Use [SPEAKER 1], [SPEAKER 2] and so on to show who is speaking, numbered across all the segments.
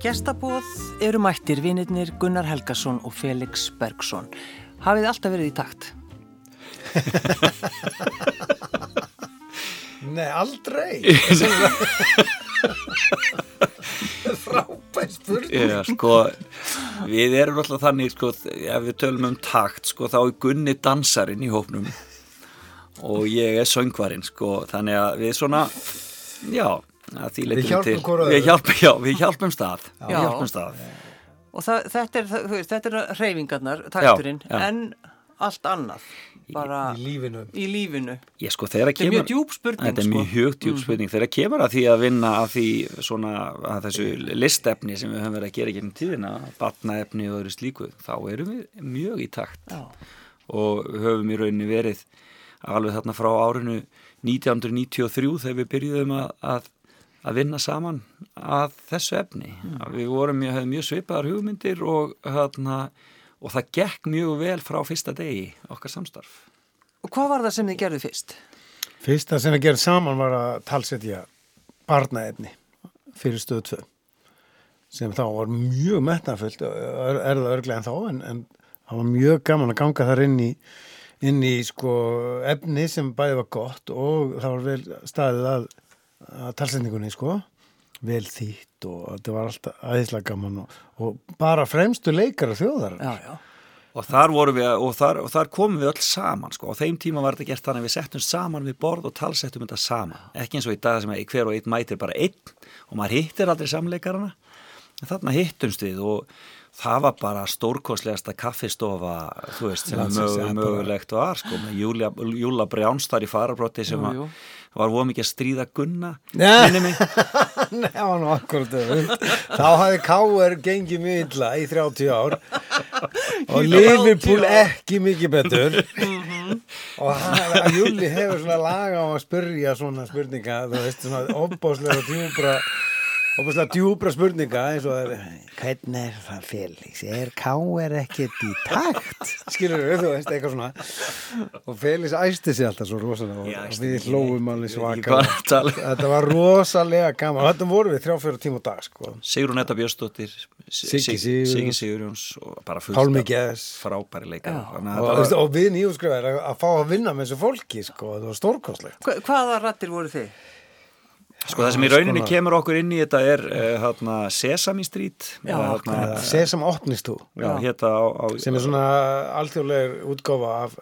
[SPEAKER 1] gestabóð eru mættir vinirnir Gunnar Helgason og Felix Bergson. Hafið alltaf verið í takt?
[SPEAKER 2] Nei, aldrei. Frábæð spurning.
[SPEAKER 3] Já, sko, við erum alltaf þannig, sko, ef við tölum um takt, sko, þá er Gunni dansarinn í hófnum og ég er söngvarinn, sko, þannig að við svona, já,
[SPEAKER 2] Við hjálpum öðrum.
[SPEAKER 3] Við hjálpum, já, við hjálpum stað, við
[SPEAKER 1] Já.
[SPEAKER 3] hjálpum stað.
[SPEAKER 1] Og það, þetta er, það- þú veist, þetta er hreyfingarnar, takturinn,
[SPEAKER 3] Já, já.
[SPEAKER 1] en allt annað, bara
[SPEAKER 2] Í lífinu.
[SPEAKER 1] í lífinu.
[SPEAKER 3] Ég sko,
[SPEAKER 1] Þetta er mjög djúb spurning,
[SPEAKER 3] Þetta er
[SPEAKER 1] sko.
[SPEAKER 3] mjög hugt djúb spurning. Þegar kemur að því að vinna að því svona, að þessu listefni sem við höfum verið að gera ekki um tíðina, batnaefni og öðru slíku, þá erum við mjög í takt.
[SPEAKER 1] Já.
[SPEAKER 3] Og höfum í rauninni verið alveg þarna frá árinu 1993 þegar við byrjuðum að, að, að vinna saman að þessu efni. Mm. Við vorum mjög, höfum mjög svipaðar hugmyndir og, þarna, og það gekk mjög vel frá fyrsta degi okkar samstarf.
[SPEAKER 1] Og hvað var það sem þið gerðu fyrst?
[SPEAKER 2] Fyrsta sem við gerum saman var að talsetja barnaefni fyrir stöðu 2 sem þá var mjög metnafullt, er, er það örglega en þá en, en það var mjög gaman að ganga þar inn í, inn í sko efni sem bæði var gott og það var vel staðið að, að talsetningunni sko vel þýtt og þetta var alltaf aðeinslega gaman og, og bara fremstu leikara þjóðar
[SPEAKER 1] Já, já.
[SPEAKER 3] Og þar, vorum við, og, þar, og þar komum við öll saman sko. á þeim tíma var þetta gert þannig að við settum saman við borð og talsettum þetta saman ekki eins og í dag sem að hver og einn mætir bara einn og maður hittir aldrei samleikarana en þarna hittumst við og það var bara stórkostlegasta kaffistofa þú veist sem mög, mögulegt var sko, með Júla Brjáns þar í farabrotti sem að. Var voru mikið að stríða gunna
[SPEAKER 2] Nei. það var akkurat. Þá hafði K.R. gengið mjög illa í 30 ár og Liverpool ekki mikið betur og hann, Júli hefur svona laga á að spyrja svona spurninga, þú veist, svona opbáslega djúbra opbáslega djúbra spurninga eins og það er hvernig er það Felix, er K.R. ekkert í takt skilur við, þú veist, eitthvað svona og Felix æsti sig alltaf svo rosalega og,
[SPEAKER 3] Ég
[SPEAKER 2] og við hlófum alveg svaka. Þetta var rosalega gaman og þetta voru við þrjá fyrir tíma á dag sko.
[SPEAKER 3] Sigrun Etta Björnsdóttir
[SPEAKER 2] Siggi
[SPEAKER 3] Sig-
[SPEAKER 2] Sigurjóns.
[SPEAKER 3] Og
[SPEAKER 2] Pálmi Geðs.
[SPEAKER 3] frábæri leikar
[SPEAKER 1] Já.
[SPEAKER 2] Og,
[SPEAKER 3] var-
[SPEAKER 2] og við nýjúskrifaðir að, að fá að vinna með þessu fólki sko. þetta var stórkostlegt
[SPEAKER 1] Hva, hvaða rattir voru þið?
[SPEAKER 3] Sko það sem í rauninni kemur okkur inn í þetta er uh, hérna, Sesame Street.
[SPEAKER 1] Já,
[SPEAKER 3] hérna,
[SPEAKER 2] Sesam opnist þú.
[SPEAKER 3] Já, hérna á, á,
[SPEAKER 2] sem er svona alþjóðlegur útgáfa af,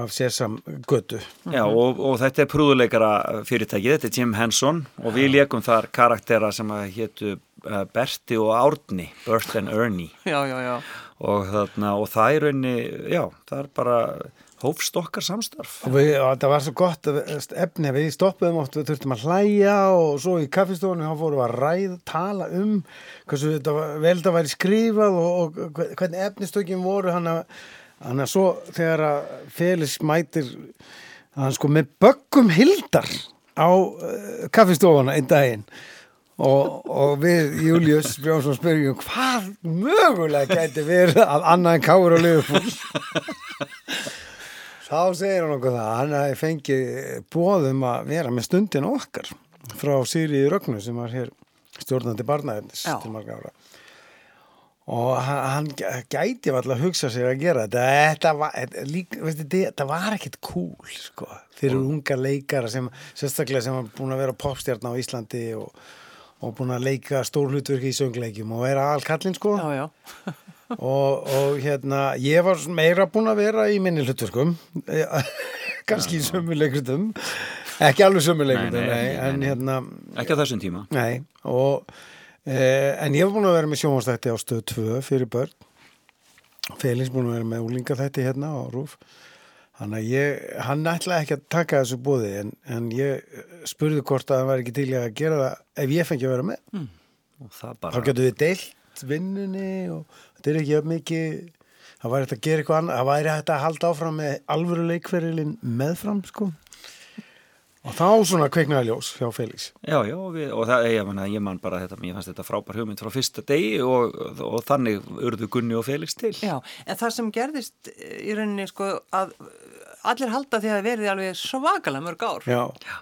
[SPEAKER 2] af Sesam götu.
[SPEAKER 3] Já, og, og þetta er prúðuleikara fyrirtæki, þetta er Jim Henson og við leikum þar karaktera sem að hétu uh, Berti og Árni Bert and Ernie.
[SPEAKER 1] Já, já, já.
[SPEAKER 3] og, þarna, og það er rauninni, já, það er bara hófst okkar samstarf.
[SPEAKER 2] Og, við, og þetta var svo gott að- efni við stoppuðum oft, við þurftum að hlæja og svo í kaffistofunni þá fórum við að ræða tala um hversu vel þetta væri skrifað og, og hvernig efnistökin voru. Hann að, svo þegar að Felix mætir hann sko með böggum hildar á uh, kaffistofuna einn daginn. Og, og við Július Brjónsson spyrjum hvað mögulega gæti verið að annað en káur og liðupúl þá segir hann okkur það að hann hafi fengið bóðum að vera með stundin okkar frá Sýriði Rögnu sem var hér stjórnandi barnaefnis
[SPEAKER 1] Já.
[SPEAKER 2] til marga ára og hann, gæti alltaf að hugsa sér að gera þetta þetta var, þetta, var ekkit cool sko, fyrir unga leikara sem, sérstaklega sem var búin að vera popstjarn á Íslandi og, og búin að leika stór hlutverki í söngleikjum og vera allkallinn sko
[SPEAKER 1] Já, já.
[SPEAKER 2] og, og hérna ég var meira búin að vera í minni hlutverkum. Kannski í sömu leikritum. Ekki alveg sömu leikritum
[SPEAKER 3] Nei, nei,
[SPEAKER 2] nei,
[SPEAKER 3] nei,
[SPEAKER 2] en
[SPEAKER 3] nei.
[SPEAKER 2] hérna
[SPEAKER 3] ekki á þessum tíma.
[SPEAKER 2] Nei, og, eh, en ég var búin að vera með sjónvastætti á stöð 2 fyrir börn. Felix búin að vera með úlingaþætti hérna á Rúf Þannig að ég, hann ætlaði ekki að taka þessu bóði en, en ég spurði hvort að hann var ekki til að gera það ef ég fengi að vera með.
[SPEAKER 3] og það
[SPEAKER 2] Þá
[SPEAKER 3] bara
[SPEAKER 2] getur við deilt vinnunni og þetta er ekki jafn mikið, það væri hægt að gera eitthvað annað, það væri hægt að halda áfram með alvöru leikferilinn meðfram sko. Og þá svona kveiknaði ljós hjá Felix.
[SPEAKER 3] Já, já, og við, og það, ég, man, ég man bara þetta, ég fannst þetta frábær hugmynd frá fyrsta degi og, og, þannig urðu Gunni og Felix til.
[SPEAKER 1] Já, en það sem gerðist eh, í rauninni sko að allir halda því að verið alveg svakalega mörg ár.
[SPEAKER 2] Já,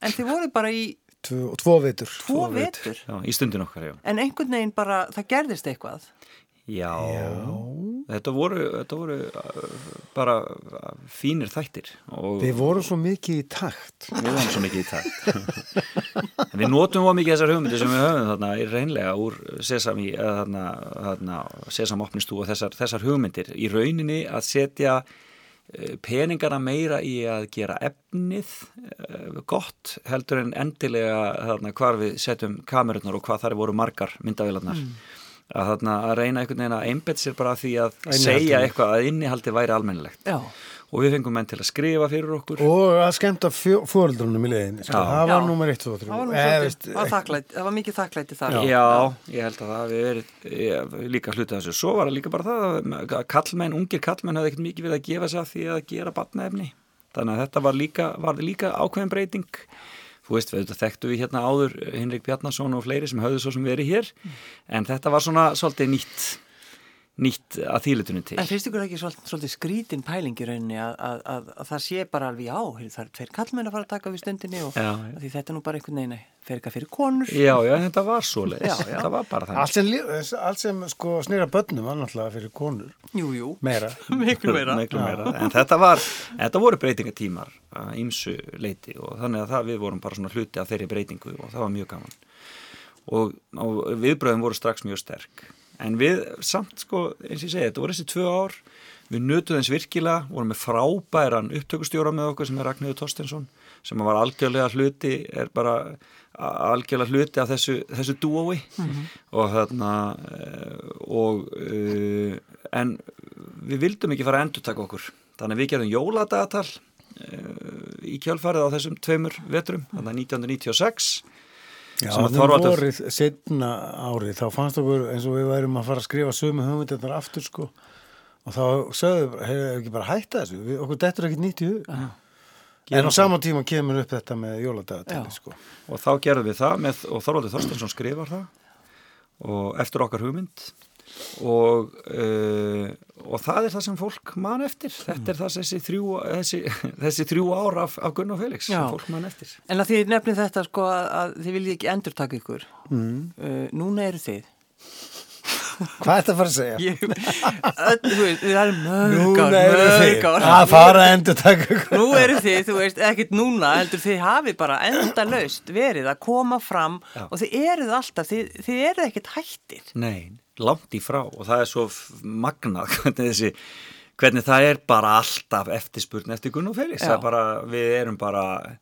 [SPEAKER 1] En þið voru bara í
[SPEAKER 2] Tvo, tvo vetur.
[SPEAKER 1] Tvo vetur.
[SPEAKER 3] Já, í stundin okkar, já.
[SPEAKER 1] En einhvern veginn bara, það gerðist eitthvað.
[SPEAKER 3] Já, Þetta, voru, þetta voru uh, bara uh, fínir þættir og
[SPEAKER 2] Við vorum svo mikið í takt.
[SPEAKER 3] við vorum svo mikið í takt. Við notum svo mikið þessar hugmyndir sem við höfum þarna í reynlega úr Sesami eða þarna, þarna Sesam opnistú og þessar, þessar hugmyndir. Í rauninni að setja eh, peningana meira í að gera efnið gott heldur en endilega þarna hvar við setjum kamerunnar og hvað þar voru margar myndavélarnar að, þarna, að reyna einhvern veginn að einbett sér bara að því að
[SPEAKER 2] Innihaldinu.
[SPEAKER 3] segja eitthvað að innihaldi væri almennilegt
[SPEAKER 1] Já.
[SPEAKER 3] og við fengum menn til að skrifa fyrir okkur
[SPEAKER 2] Og að skemmta fóreldrunum í leiðinni. Sko.
[SPEAKER 3] Já.
[SPEAKER 2] Það var
[SPEAKER 1] Já.
[SPEAKER 2] nummer 1, 2, 3.
[SPEAKER 1] Það var, nú
[SPEAKER 2] Eh,
[SPEAKER 1] var, þakklæti, það var mikið þakklæti þar.
[SPEAKER 3] Já, ég held að það hafi verið ég, líka hlutið þessu. Svo var það líka bara það að kallmenn, ungir kallmenn hafði ekkert mikið við að gefa sig að því að gera batnaefni. Þannig að þetta var líka, var líka ákveðin breyting. Þú veist, við þekktu við hérna áður Hinrik Bjarnason og fleiri sem höfðu svo sem verið hér. En þetta var svona svolítið nýtt nýtt að þýlitunum til.
[SPEAKER 1] En finnst ykkur ekki svolítið, svolítið skrítin pæling í rauninni að, að, að, að það sé bara alveg á, það er tveir kallmenn að fara að taka við stundinni og
[SPEAKER 3] Já, já.
[SPEAKER 1] því þetta er nú bara einhvern veginn, nei, fer eitthvað fyrir konur.
[SPEAKER 3] Já, já, en þetta var svoleiðis.
[SPEAKER 1] Já, já.
[SPEAKER 3] Þetta var bara
[SPEAKER 2] Allt
[SPEAKER 3] þannig.
[SPEAKER 2] sem, allt sem sko, snýra börnum var náttúrulega fyrir konur.
[SPEAKER 1] Jú, jú.
[SPEAKER 2] Meira.
[SPEAKER 1] Miklu meira.
[SPEAKER 3] Miklu meira. En þetta var, þetta voru breytingatímar að ímsu leiti og þannig að það, við vorum bara svona hluti af þeirri breytingu og það var mjög gaman. Og, og viðbröðum voru strax mjög sterk. En við samt, sko, eins og ég segi, þetta voru þessi tvö ár, við nutuðum eins virkilega, vorum með frábæran upptökustjóra með okkur sem er Ragnhjóður Torstensson, sem var algjörlega hluti, er bara algjörlega hluti af þessu, þessu dúói. Og þarna eh, og uh, en við vildum ekki fara að endurtaka okkur. Þannig að við gerðum jóladagatal uh, í kjálfarið á þessum tveimur vetrum, þannig að 1996
[SPEAKER 2] Já,
[SPEAKER 3] að Þorvaldur-
[SPEAKER 2] vorið setna árið, þá fannst okkur eins og við værum að fara að skrifa sömu hugmyndirnar aftur sko og þá sögðu, hefur ekki bara hætta þessu, við, okkur dettur ekkert nýtt í hug. En á sama tíma kemur upp þetta með jóladagatalli
[SPEAKER 1] Já.
[SPEAKER 2] sko.
[SPEAKER 3] og þá gerðum við það með, og Þorvaldur Þorstensson skrifar það og eftir okkar hugmynd og uh, og það er það sem fólk man eftir þetta er það þessi þrjú, þessi, þessi þrjú ára af, af Gunnar Felix
[SPEAKER 1] Já.
[SPEAKER 3] sem fólk man eftir
[SPEAKER 1] En að því nefnir þetta sko að, að þið viljið ekki endurtaka ykkur. Mm. Uh, núna eru þið.
[SPEAKER 2] Hvað er þetta að fara að segja?
[SPEAKER 1] Ég, öll, þú veist, það er mörg ár,
[SPEAKER 2] Núna eru
[SPEAKER 1] mörg
[SPEAKER 2] þið
[SPEAKER 1] ár.
[SPEAKER 2] að fara að endur taka
[SPEAKER 1] Nú eru þið, þú veist, ekkert núna, heldur þið hafi bara endalaust verið að koma fram
[SPEAKER 3] Já.
[SPEAKER 1] og þið eruð alltaf, þið, þið eruð ekkert hættir.
[SPEAKER 3] Nei, langt í frá og það er svo magnað hvernig þessi hvernig það er bara alltaf eftirspurn eftir Gunnar Felix
[SPEAKER 1] Já.
[SPEAKER 3] það er bara, við erum bara það,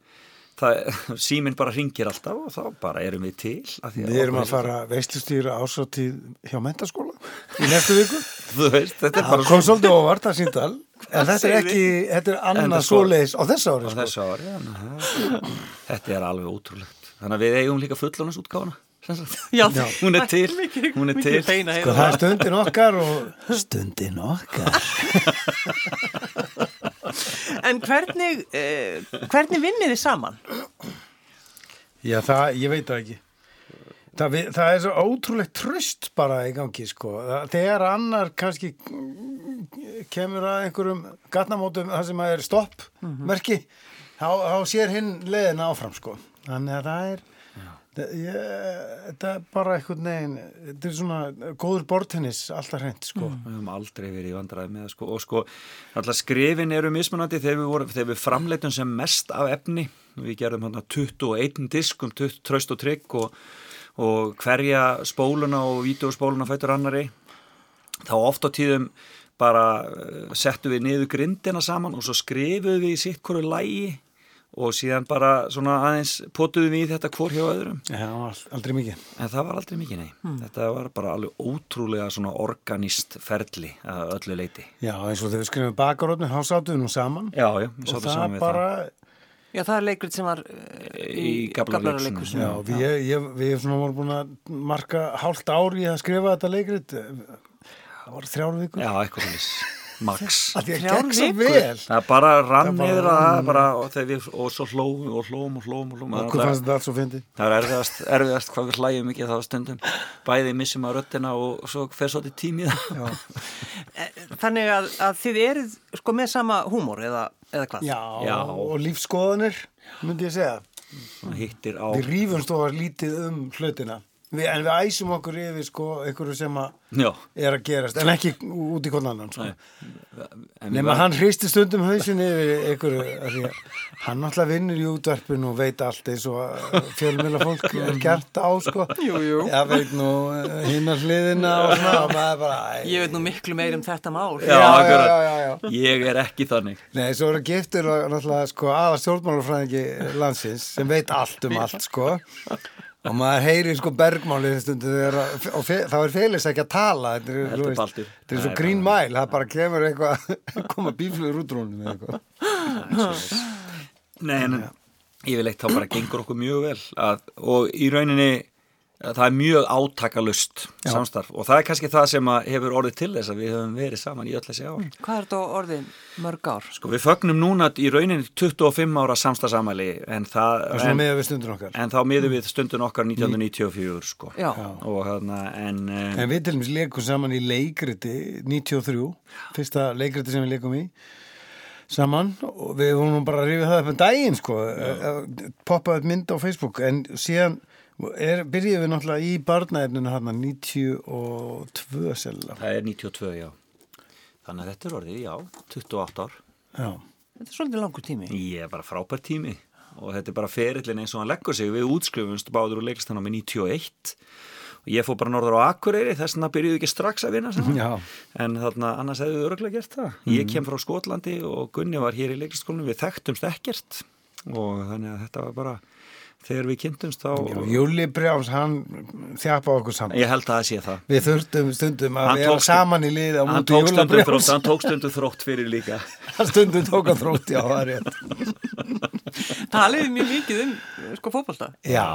[SPEAKER 3] síminn bara ringir alltaf og þá bara erum við til af því
[SPEAKER 2] Við erum að fara veistlustýra ásáttíð hjá mentaskóla í næstu viku.
[SPEAKER 3] veist, þetta er
[SPEAKER 2] Það
[SPEAKER 3] bara
[SPEAKER 2] kom svolítið óvart að síndal, en þetta er ekki, þetta er annað
[SPEAKER 3] sko-
[SPEAKER 2] svoleiðis á þessu ári
[SPEAKER 3] á
[SPEAKER 2] sko.
[SPEAKER 3] þessu ári það- þetta er alveg ótrúlegt. Þannig að við eigum líka fullónus útgáfuna
[SPEAKER 1] Já,
[SPEAKER 3] hún er til.
[SPEAKER 1] Mikið,
[SPEAKER 3] hún er til.
[SPEAKER 2] Sko það er stundin okkar og stundin okkar.
[SPEAKER 1] En hvernig, uh, hvernig vinnið þið saman?
[SPEAKER 2] Já, það, ég veit það ekki. Það, við, það er svo ótrúlegt tröst bara í gangi, sko. Þegar annar kannski mm, kemur að einhverjum gatnamótum það sem að er stopp, merki, þá, þá sér hinn leiðina áfram, sko. Þannig að það er, þetta er bara einhvern veginn, þetta er svona góður bortennis, alltaf hreint, sko.
[SPEAKER 3] við höfum aldrei verið í vandræði með sko. og sko, alltaf skrifin eru mismunandi þegar við, vorum, þegar við framleitum sem mest af efni, við gerðum hann 21 disk um 20 tröst og trygg og, og hverja spóluna og vídeospóluna fættur annari þá oft á tíðum bara uh, settum við niður grindina saman og svo skrifuðum við í sitt hverju lægi og síðan bara svona aðeins potuðum við í þetta hvort hjá öðrum
[SPEAKER 2] Já, all- aldrei mikið.
[SPEAKER 3] En það var aldrei mikið nei. Þetta var bara alveg ótrúlega svona organist ferli að öllu leiti.
[SPEAKER 2] Já, eins og þegar við skrifum bakarótni, þá sátum við nú saman.
[SPEAKER 3] Já, já, við sátum
[SPEAKER 2] það
[SPEAKER 3] saman við
[SPEAKER 2] bara,
[SPEAKER 1] Já, það er leikrit sem var uh,
[SPEAKER 3] Í Gaflaraleikhúsinu.
[SPEAKER 2] Já, við, ég, ég, við erum svona voru búin að marka hálft ár í að skrifa þetta leikrit það voru þrjáru vikur
[SPEAKER 3] Já, eitthvað svolítið. Max. Það bara rann
[SPEAKER 2] Það bara
[SPEAKER 3] niður að
[SPEAKER 2] rann.
[SPEAKER 3] það bara, og, og svo hlóum og hlóum og hlóum og hlóum.
[SPEAKER 2] okkur fannst þetta allt svo fyndi
[SPEAKER 3] Það er erfiðast, erfiðast hvað við hlægjum mikið þá stundum. Bæði missum að röddina og svo fer svo til tímið.
[SPEAKER 1] Þannig að, að þið eruð sko með sama húmor eða, eða hvað?
[SPEAKER 2] já,
[SPEAKER 3] Já.
[SPEAKER 2] og lífskoðanir myndi ég segja
[SPEAKER 3] hittir á
[SPEAKER 2] Við rífum stóðar lítið um hlutina við, en við æsum okkur yfir sko einhverju sem að er að gerast en ekki út í konan annan sko. Nefna
[SPEAKER 3] var-
[SPEAKER 2] hann hristi stundum hausin yfir einhverju af því að hann náttúrulega vinnur í útvarpinu og veit allt eins og fjölmjöla fólk er gert á sko
[SPEAKER 1] Jú, jú.
[SPEAKER 2] Já, veit nú hinnar hliðina og svona bara
[SPEAKER 1] Ég veit nú miklu meir um þetta mál.
[SPEAKER 3] Já,
[SPEAKER 2] já, já, já, já.
[SPEAKER 3] Ég er ekki þannig
[SPEAKER 2] Nei, svo eru giftur og náttúrulega sko aða stjórnmálafræðingi landsins sem veit allt um allt sko og maður heyri sko að, og fe, þá er félags ekki að tala þetta er, veist, þetta er svo green mile það bara kemur eitthvað koma bíflugur út rónum eða eitthvað.
[SPEAKER 3] Nei, en yfirleitt þá bara gengur okkur mjög vel að, og í rauninni það er mjög átakalust samstarf og það er kannski það sem að hefur orðið til þess að við höfum verið saman í öll þessi ár.
[SPEAKER 1] Hvað er þetta orðið mörg ár?
[SPEAKER 3] Sko við fögnum núna í rauninni 25 ára samstarfsamæli en það,
[SPEAKER 2] það er svona
[SPEAKER 3] en,
[SPEAKER 2] með við stundin okkar
[SPEAKER 3] en þá miðum við stundun okkar 1994 sko.
[SPEAKER 1] Já.
[SPEAKER 3] Og hérna, en, en
[SPEAKER 2] en við til dæmis leikum saman í leikriti 93, fyrsta leikriti sem við leikum í saman og við vorum bara að rifja það upp en daginn sko, poppaði upp mynd á Facebook en síðan er, byrjuðum við náttúrulega í barnaefninu hann 92 selga
[SPEAKER 3] það er 92, já. Þannig að þetta er orðið, já, 28 ár.
[SPEAKER 2] Já,
[SPEAKER 1] Þetta er svolítið langur tími.
[SPEAKER 3] Ég er bara frábær tími. Og þetta er bara ferillin eins og hann leggur sig. Við útskrifumst báður og leikist hann á með 91 og ég fór bara norður á Akureyri þess vegna byrjuðu ekki strax að vinna saman.
[SPEAKER 2] Já,
[SPEAKER 3] en þarna annars hefðu við örgulega gert það. Ég kem frá Skotlandi og Gunni var hér í leiklistaskólanum við þekktumst ekkert. Og þannig að þetta var bara þegar við kynntumst þá
[SPEAKER 2] Júli Brjáns hann þjapa okkur saman.
[SPEAKER 3] Ég held að það sé það.
[SPEAKER 2] Við þurftum stundum að vera saman í lið
[SPEAKER 3] hann tók þrótt, hann tók stundum þrótt fyrir líka.
[SPEAKER 2] Hann stundum tók að þrótt, já, það er rétt.
[SPEAKER 1] Taliði mjög mikið um sko fótbolta.
[SPEAKER 2] Já,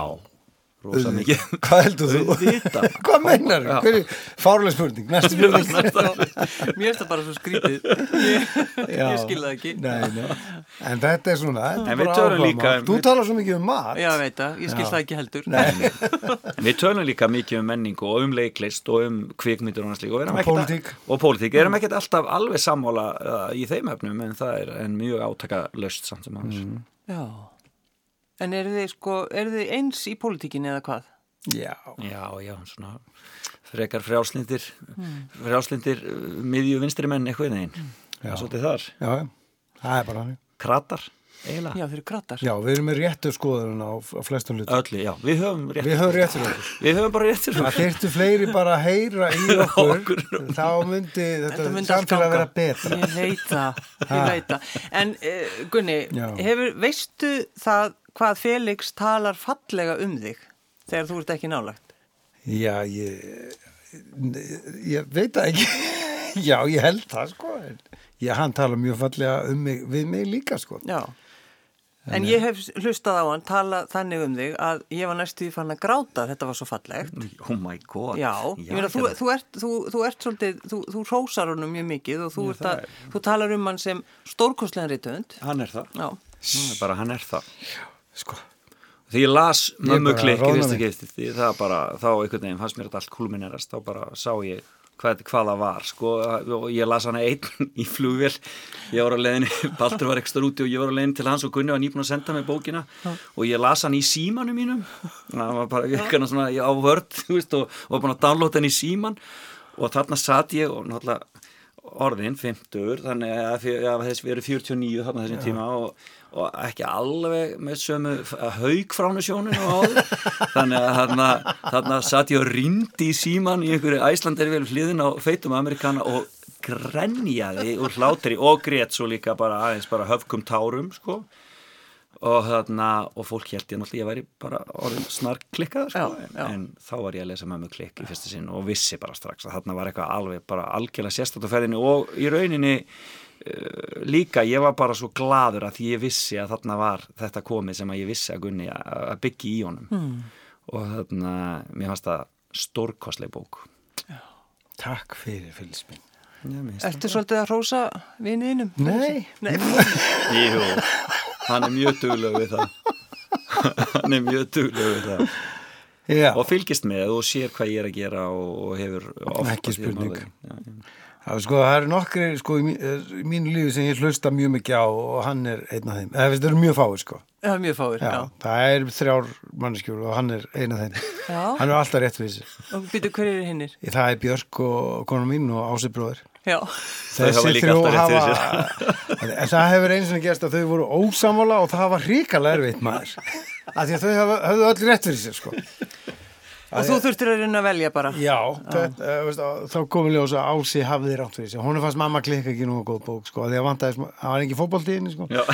[SPEAKER 3] rosa mikið
[SPEAKER 2] hvað heldur þú? Hvað meinar þú? Er fárlega spurning? Næstu spurning?
[SPEAKER 1] Mér finnst það bara svo skrítið. Ég,
[SPEAKER 2] Já.
[SPEAKER 1] ég skil það ekki.
[SPEAKER 2] Nei, nei. En þetta er svona þetta er
[SPEAKER 3] líka-
[SPEAKER 2] Þú talar svo mikið um mat
[SPEAKER 1] Já, veit það. Ég skil
[SPEAKER 2] Já.
[SPEAKER 1] það ekki heldur.
[SPEAKER 3] En Við tölum líka mikið um menningu og um leiklist og um kvikmyndur og og,
[SPEAKER 2] pólitík.
[SPEAKER 3] og pólitík, erum ekkert alltaf alveg sammála uh, í þeim efnum en það er en mjög átaka löst samt sem hans
[SPEAKER 2] Mm.
[SPEAKER 1] Já. En eru þið sko, eru þið eins í pólitíkinni eða hvað?
[SPEAKER 2] Já,
[SPEAKER 3] Já, já, svona frekar frjálslindir frjálslindir uh, miðju vinstri menn eitthvað neginn
[SPEAKER 2] Já.
[SPEAKER 3] og svolítið þar,
[SPEAKER 2] já, já. það er bara hann
[SPEAKER 3] kratar eiginlega,
[SPEAKER 1] Já, þeir eru krattar.
[SPEAKER 2] Já, við erum með réttu skoðun á, flestum hlutum
[SPEAKER 3] öllu, já, við höfum rétt
[SPEAKER 2] Við höfum réttur okkur
[SPEAKER 3] við höfum bara rétt fyrir
[SPEAKER 2] Það
[SPEAKER 3] okkur.
[SPEAKER 2] þyrftu fleiri bara að heyra í okkur,
[SPEAKER 3] Okkur.
[SPEAKER 2] þá myndi þetta,
[SPEAKER 1] Þetta
[SPEAKER 2] samfélag
[SPEAKER 1] ganga.
[SPEAKER 2] vera betra
[SPEAKER 1] Ég veit það, ég veit það. En uh, Gunni, hefur, veistu það hvað Felix talar fallega um þig þegar þú ert ekki nálagt?
[SPEAKER 2] Já, ég ég veit það ekki Já, ég held það sko Já, hann tala mjög fallega um mig við mig líka sko
[SPEAKER 1] Já. En ég hef hlustað á hann tala þannig um þig að ég var næstu í fann að gráta, þetta var svo fallegt.
[SPEAKER 3] oh my god
[SPEAKER 1] Já, ég meina, þú, þú, ert, þú, þú ert svolítið, þú, þú rósar honum mjög mikið og þú,
[SPEAKER 3] það
[SPEAKER 1] að, þú talar um hann sem stórkostlegan rítönd.
[SPEAKER 3] hann er það,
[SPEAKER 1] Já,
[SPEAKER 3] er bara hann er það
[SPEAKER 2] Sko,
[SPEAKER 3] Því ég las mömmu klikk í fyrsta bara, þá einhvern veginn fannst mér þetta allt kulminerast, þá bara sá ég hvað, hvað það var, sko, og ég las hana einn í flugvél, ég var á leiðinni, Baldur var ekstra úti og ég var á leiðinni til hans og Gunni var nýbúin að senda mig bókina. Og ég las hann í símanum mínum, það var bara eitthvað svona á vörd, og, og var búin að downloada hann í síman og þarna satt ég og náttúrulega orðin, 50, þannig að að þess við erum 49 þarna þessum tíma og, og ekki alveg með sömu haug fránu sjónun og áður. Þannig að þarna, þarna satt ég og rindi í síman í einhverju æslanderi vel hliðin á feitum amerikana og grenjaði úr hlátri og grét svo líka bara aðeins bara höfkum tárum sko og þarna, og fólk held ég náttúrulega ég væri bara orðin snar klikkaður sko,
[SPEAKER 1] Já, já.
[SPEAKER 3] en þá var ég að lesa mömmu klikk í fyrsta sinn og vissi bara strax að þarna var eitthvað alveg bara algjörlega sérstætt á ferðinni. Og í rauninni uh, líka ég var bara svo gladur að því ég vissi að þarna var þetta komið sem að ég vissi að Gunni að byggja í honum.
[SPEAKER 1] Hmm.
[SPEAKER 3] og þarna, mér fannst það stórkostleg bók.
[SPEAKER 2] Takk fyrir
[SPEAKER 3] Já, finnst
[SPEAKER 1] ertu svolítið að rósa viniðinum?
[SPEAKER 2] Nei,
[SPEAKER 1] Nei.
[SPEAKER 3] Jú, hann er mjög dugleg við það hann er mjög dugleg við það
[SPEAKER 2] já,
[SPEAKER 3] og fylgist með og sér hvað ég er að gera og, og hefur oft
[SPEAKER 2] Ekki spurning.
[SPEAKER 3] Já, já.
[SPEAKER 2] það, er sko, það eru nokkri sko, í, mín, í mínu lífi sem ég hlusta mjög mikið á og hann er einn af þeim, eða veist, það eru mjög fáið sko
[SPEAKER 1] Það er mjög fáir, já.
[SPEAKER 2] Já, það er þrjár manneskjur og hann er eina þeim.
[SPEAKER 1] Já,
[SPEAKER 2] Hann er alltaf rétt fyrir sig.
[SPEAKER 1] og byrju hverju eru hinnir?
[SPEAKER 2] Það er Björk og konu mín og Ási bróður.
[SPEAKER 1] Já,
[SPEAKER 3] Þau hafa líka alltaf rétt
[SPEAKER 2] hafa, en það hefur eins og gerst að þau voru ósamála og það var hrikalega erfitt maður. Af því að þau hafa, höfðu öll rétt fyrir sér, sko.
[SPEAKER 1] og þú þurftir að reyna að velja bara.
[SPEAKER 2] Já, þetta, uh, veist, að- þá komum ljós að Ási hafði rátt fyrir sig. Hún fannst mamma klikka ekki nú góð bók, sko, af því að vantaði, það var ekki fótbolti í henni, sko.
[SPEAKER 3] Já,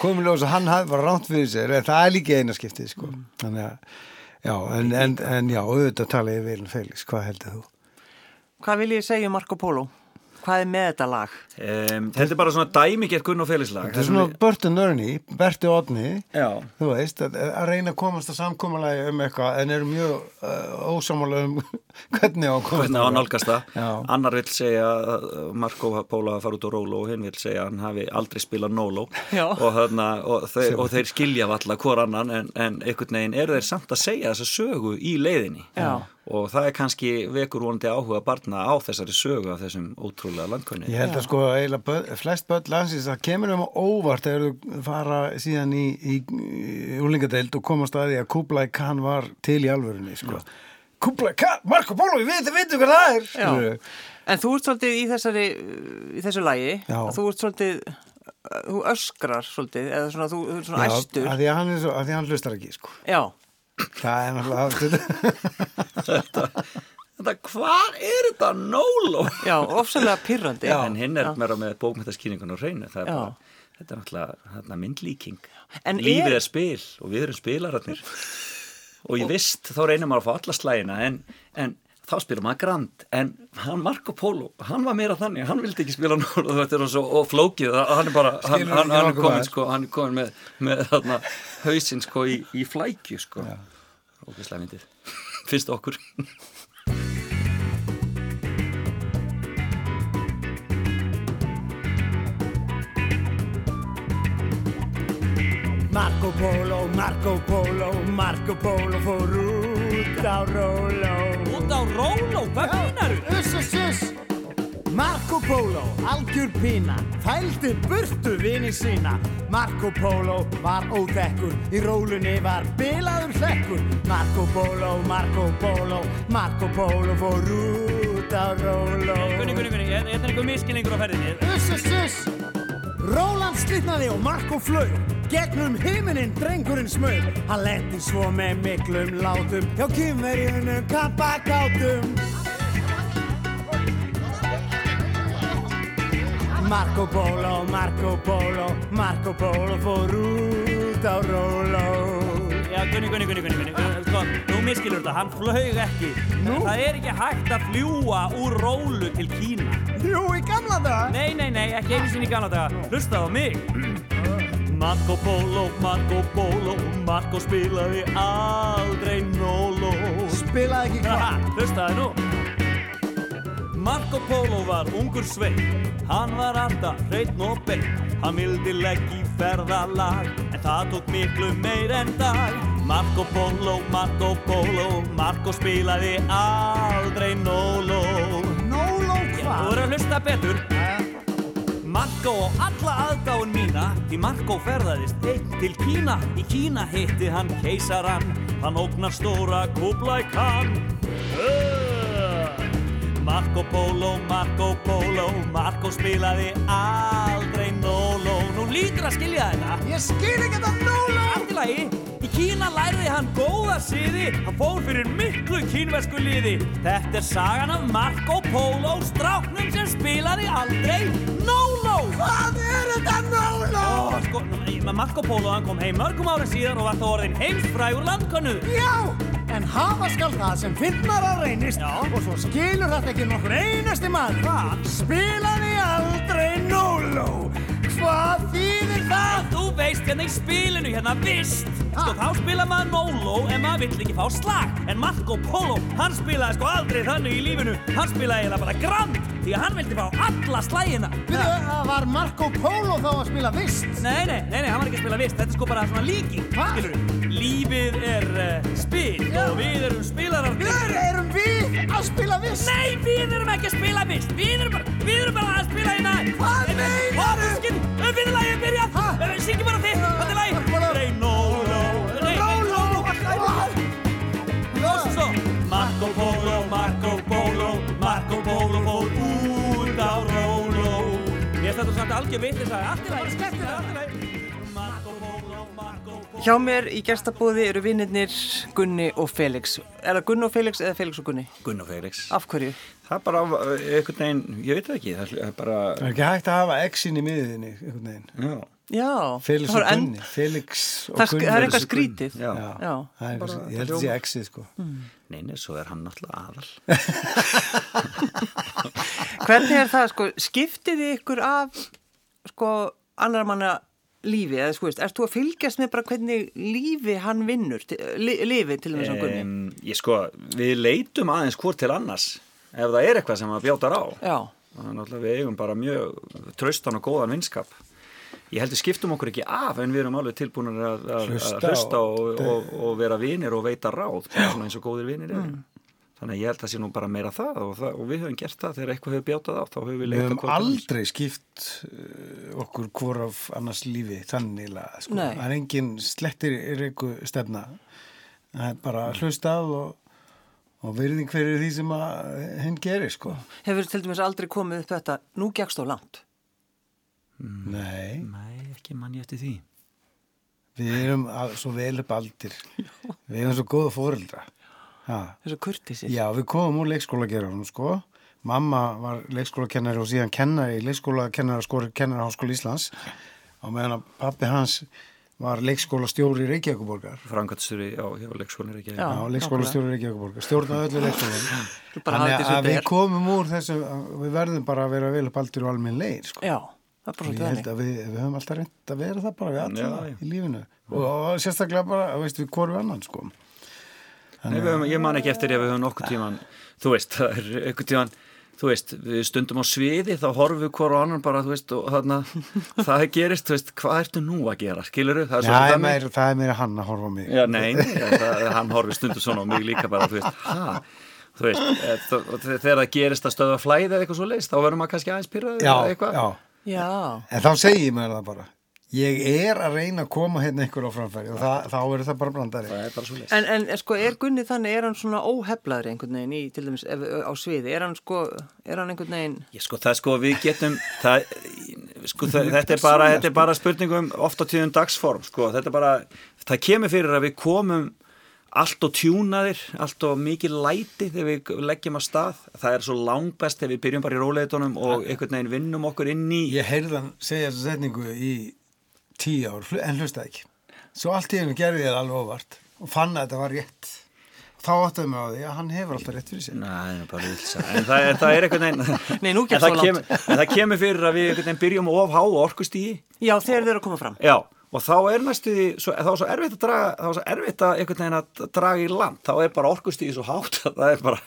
[SPEAKER 2] komum ljós að hann hafði bara rátt fyrir sér, en það er líka eina skiptið, sko. Þannig að, já, en, en, en já, auðvitað tala ég vel um Felix, hvað heldur þú?
[SPEAKER 1] Hvað vil ég segja um Marco Polo? Hvað er með þetta lag?
[SPEAKER 3] um, þetta er bara svona dæmigert Gunn og Félixlag
[SPEAKER 2] Þetta er svona Burton Ernie, Berti Odni, þú veist, að, að reyna að komast að samkomalagi um eitthvað, en eru mjög uh, ósamála um hvernig á að komast
[SPEAKER 3] hvernig á að nálgast það
[SPEAKER 2] Já.
[SPEAKER 3] annar vil segja að Marko Póla að fara út á Rólo og hinn vil segja að hann hafi aldrei spilað Nóló
[SPEAKER 1] Já.
[SPEAKER 3] og, þarna, og, þeir, og þeir skilja valla hvor annan en, en einhvern veginn eru þeir samt að segja þessa sögu í leiðinni
[SPEAKER 1] Já.
[SPEAKER 3] og það er kannski vekur vonandi áhuga barna á þessari sögu af þessum ótrúlega landkunni
[SPEAKER 2] Ég held að sko eiginlega börn, flest börn landsins það kemur um óvart þegar þú fara síðan í, í, í úlingadeild og komast að því að Kublai Khan var til í alvörunni sko. Kublai Khan, Marco Polo, við veitum, hvað það er
[SPEAKER 1] Já. En þú ert svolítið í þessari, í þessu lagi,
[SPEAKER 2] Já.
[SPEAKER 1] að þú ert svolítið, þú öskrar svolítið, eða svona, þú, þú ert svona
[SPEAKER 2] Já,
[SPEAKER 1] æstur.
[SPEAKER 2] að því að hann, er svo, að því að hann hlustar ekki sko.
[SPEAKER 1] Já,
[SPEAKER 2] það er náttúrulega
[SPEAKER 3] Þetta, hvað er þetta Nóló?
[SPEAKER 1] já, ofsalega pyrrandi.
[SPEAKER 3] En hinn er meira með bókmyndaskýningun og hreinu það er
[SPEAKER 1] Já.
[SPEAKER 3] bara, þetta er náttúrulega myndlíking
[SPEAKER 1] En
[SPEAKER 3] lífið
[SPEAKER 1] er-
[SPEAKER 3] er spil og við erum spilararnir og ég vist þá reynir maður að fá alla slægina en, en þá spilum maður grand. En hann Marco Polo, hann var meira þannig. Hann vildi ekki spila núr og og flókið, hann er bara hann, hann, hann er komin sko, hann er komin með, með þarna, hausinn sko í, í flækju sko. Ógeðslega myndið, fyrst okkur
[SPEAKER 4] Marco Polo, Marco Polo, Marco Polo fór út á Róló.
[SPEAKER 5] Út á Róló, hvað meinar þú?
[SPEAKER 4] Uss, uss, uss. Marco Polo, algjör pína, fældi burtu vini sína. Marco Polo var óþekkur, í rólunni var bilaður hlekkur. Marco Polo, Marco Polo, Marco Polo fór út á Róló.
[SPEAKER 5] Gunni, Gunni, Gunni, þetta er einhver miskilningur á ferðinni.
[SPEAKER 4] Uss, uss, uss Róland slitnaði og Marko flög Gegnum himinin drengurinn smög Hann lendi svo með miklum látum Hjá kymverjunum kappakátum Marco Polo, Marco Polo Marco Polo fór út á Róló
[SPEAKER 5] Já, Gunni, Gunni, Gunni, Gunni, sko, nú miskilur þetta, hann flög ekki.
[SPEAKER 4] Nú?
[SPEAKER 5] Það er ekki hægt að fljúa úr Rólu til Kína.
[SPEAKER 4] Jú, í gamla dag
[SPEAKER 5] Nei, nei, nei, ekki einu sinni í gamla daga. Hlustaðu á mig. Marco Polo, Marco Polo, Marco spilaði aldrei Nóló.
[SPEAKER 4] Spilaði ekki hvað
[SPEAKER 5] hlustaðu nú. Marco Polo var ungur svein, hann var alltaf hreitn og beinn, hann vildi leggi ferðalag, en það tók miklu meir en dag. Marco Polo, Marco Polo, Marco spilaði aldrei. Nóló Þú
[SPEAKER 4] hvað
[SPEAKER 5] voru að hlusta betur. Marco á alla aðdáin mína Því Marco ferðaðist einn til Kína Í Kína hitti hann keisaran Hann ógnar stóra uh. Marco Polo, Marco Polo Marco spilaði aldrei Nóló Nú lítur að skilja þetta
[SPEAKER 4] Ég skil ekki þetta Nóló
[SPEAKER 5] Allt í lagi, í Kína lærði hann góða siði, hann fór fyrir miklu kínversku liði. Þetta er sagan af Marco Polo, stráknum sem spilaði aldrei Nóló.
[SPEAKER 4] Hvað er þetta Nóló?
[SPEAKER 5] Ó, sko, Marco Polo hann kom heim mörgum árin síðan og var þá orðin heimsfrægur landkönnu.
[SPEAKER 4] Já, en hafa skal það sem finnar að reynist
[SPEAKER 5] Já.
[SPEAKER 4] og svo skilur þetta ekki nokkur einasti maður.
[SPEAKER 5] Hvað?
[SPEAKER 4] Spilaði aldrei Nóló. Hvað þýðir það?
[SPEAKER 5] Þú veist hérna í spilinu hérna vist Sko
[SPEAKER 4] Ha?
[SPEAKER 5] þá spila maður Nóló en maður vill ekki fá slag. En Marco Polo, hann spilaði sko aldrei þannig í lífinu. Hann spilaði eiginlega bara grand Því að hann vildi fá alla slagina.
[SPEAKER 4] Við þau, var Marco Polo þá að spila vist?
[SPEAKER 5] Nei, nei, nei, nei, hann var ekki að spila vist Þetta er sko bara svona líking, skilur Lífið er uh, spil
[SPEAKER 4] Já.
[SPEAKER 5] og við erum spilarar
[SPEAKER 4] Við erum við að spila vist?
[SPEAKER 5] Nei, við erum ekki að spila vist Við erum bara, við erum bara að spila næ
[SPEAKER 4] Hvað meinarðu?
[SPEAKER 5] Við erum að byrja. Syngi bara þitt, þetta er læg Reynóló, Reynóló Og svo. Marco Polo, Marco Polo Marco Polo fór út á róló. Ég þetta samt algjör vitlis að allt er læg, allt er læg Marco Polo, Marco Polo.
[SPEAKER 1] Hjá mér í gestabúði eru vinnirnir Gunni og Felix. Er það Gunni og Felix eða Felix og Gunni?
[SPEAKER 3] Gunn og Felix.
[SPEAKER 1] Af hverju?
[SPEAKER 3] Það er bara uh, einhvern veginn, ég veit það ekki. Það er bara,
[SPEAKER 2] Það er ekki hægt að hafa X-in í miðinni, einhvern veginn.
[SPEAKER 3] já
[SPEAKER 1] Já.
[SPEAKER 2] Felix
[SPEAKER 1] það
[SPEAKER 2] og
[SPEAKER 1] var en-
[SPEAKER 2] Gunni. Felix og
[SPEAKER 1] Það,
[SPEAKER 2] Gunni.
[SPEAKER 1] það er eitthvað
[SPEAKER 3] Gunni.
[SPEAKER 1] skrítið.
[SPEAKER 3] Já.
[SPEAKER 2] Já,
[SPEAKER 1] Já.
[SPEAKER 2] það er eitthvað, ég held að sé X-ið, sko.
[SPEAKER 3] Nei, nei, svo er hann náttúrulega aðal
[SPEAKER 1] Hvernig er það, sko, skiptið þið ykkur af, sko, annar manna lífi, eða sko, veist, erst þú að fylgjast með bara hvernig lífi hann vinnur, li, lifi til þess að Gunni?
[SPEAKER 3] um, Ég sko, við leitum aðeins hvort til annars Ef það er eitthvað sem að bjátar á
[SPEAKER 1] Já.
[SPEAKER 3] Þannig að við eigum bara mjög traustan og góðan vinskap Ég heldur skiptum okkur ekki af en við erum alveg tilbúinir að, að,
[SPEAKER 2] Hlusta
[SPEAKER 3] að hlusta og,
[SPEAKER 2] og-
[SPEAKER 3] og, og vera vinir og veita ráð eins og góðir vinir eru Þannig að ég held að sé nú bara meira það og, það og við höfum gert það þegar eitthvað hefur bjátað á þá höfum við
[SPEAKER 2] Við
[SPEAKER 3] leitað
[SPEAKER 2] höfum aldrei skipt uh, okkur hvor af annars lífi þannig að sko.
[SPEAKER 1] Nei.
[SPEAKER 2] það er engin slettir reiku stefna það er bara hlustað og, og virðing fyrir því sem að hinn gerir sko.
[SPEAKER 1] Hefur til dæmis aldrei komið upp þetta, nú gegst á langt.
[SPEAKER 2] Nei,
[SPEAKER 3] Nei, ekki mann ég eftir því.
[SPEAKER 2] Við erum að, svo vel upp aldir. Við erum svo góða fóreldra ha.
[SPEAKER 1] Þessu kurtisir.
[SPEAKER 2] Já, við komum úr leikskólagerðunum sko. Mamma var leikskólakennari og síðan kennari í leikskólakennari skori kennaraháskóla Íslands. Og meðan að pappi hans var leikskólastjóri Reykjavíkuborgar
[SPEAKER 3] Frangatstjóri á hjá leikskólinir ekki
[SPEAKER 1] Já.
[SPEAKER 2] Já, leikskólastjóri Reykjavíkuborgar, stjórnaði öllu
[SPEAKER 1] hafið
[SPEAKER 2] Þannig að við komum úr þessu, við verðum bara að vera vel upp aldur og almenn leir, sko.
[SPEAKER 1] Já,
[SPEAKER 2] Ég
[SPEAKER 1] svolítið
[SPEAKER 2] held
[SPEAKER 1] þannig.
[SPEAKER 2] að við, við höfum alltaf reynd að vera það bara við
[SPEAKER 3] já.
[SPEAKER 2] í lífinu. Og, og sérstaklega bara, veist, við hvoru annan, sko.
[SPEAKER 3] Nei, við höfum, ég man ekki eftir ef við höfum nokkuð tíman þú veist, það er einhvern tíman þú veist, við stundum á sviði þá horfum við hvort á annan bara, þú veist og þarna, það gerist, þú veist, hvað ertu nú að gera skilur það er
[SPEAKER 2] Já,
[SPEAKER 3] svo
[SPEAKER 2] það er meira, er hann að horfa á mig.
[SPEAKER 3] Já, nei, það, hann horfir stundum svona á mig líka bara, þú veist, ha þú veist, e, þ- þegar það gerist að stöða flæði eða eitthvað svo leist, þá verður maður kannski aðeins pyrraður
[SPEAKER 2] Já,
[SPEAKER 3] eða eitthvað
[SPEAKER 2] já.
[SPEAKER 1] Já,
[SPEAKER 2] En þá segi ég mér það bara. Ég er að reyna að koma hérna ykkur á framfæri og það, þá er það bara brandari.
[SPEAKER 3] það er bara
[SPEAKER 1] en, en sko, er Gunni þannig, er hann svona óheflaður einhvern veginn í, til dæmis, ef, á sviði? Er hann sko, er hann einhvern veginn,
[SPEAKER 3] Ég sko, það sko, við getum það, sko, það, þetta er bara þetta er bara spurningum oft á tíðum dagsform sko, þetta er bara, það kemur fyrir að við komum allt og tjúnaðir allt og mikið læti þegar við leggjum að stað, það er svo langbest þegar við byrjum bara í róleitunum og einhvern veginn vinnum okkur inn í
[SPEAKER 2] Ég heyrði hann segja þessa setningu í tíu ár, en hlustaði ekki. Svo allt í hennu gerði ég það alveg óvart og fann að þetta var rétt. Þá áttaði mig á því að hann hefur alltaf rétt fyrir sér.
[SPEAKER 3] Nei, það er bara vilsa. En það, en það er einhvern veginn
[SPEAKER 1] Nei, nú
[SPEAKER 3] það
[SPEAKER 1] svo langt.
[SPEAKER 3] kemur, en það kemur fyrir að við byrjum of há orkustíi
[SPEAKER 1] já, þegar þeir eru að koma fram.
[SPEAKER 3] Já, og þá er næstu því, svo, þá er svo erfitt að draga, þá er svo erfitt að einhvern veginn að draga í land, þá er bara orkustíði svo hátt að það er bara,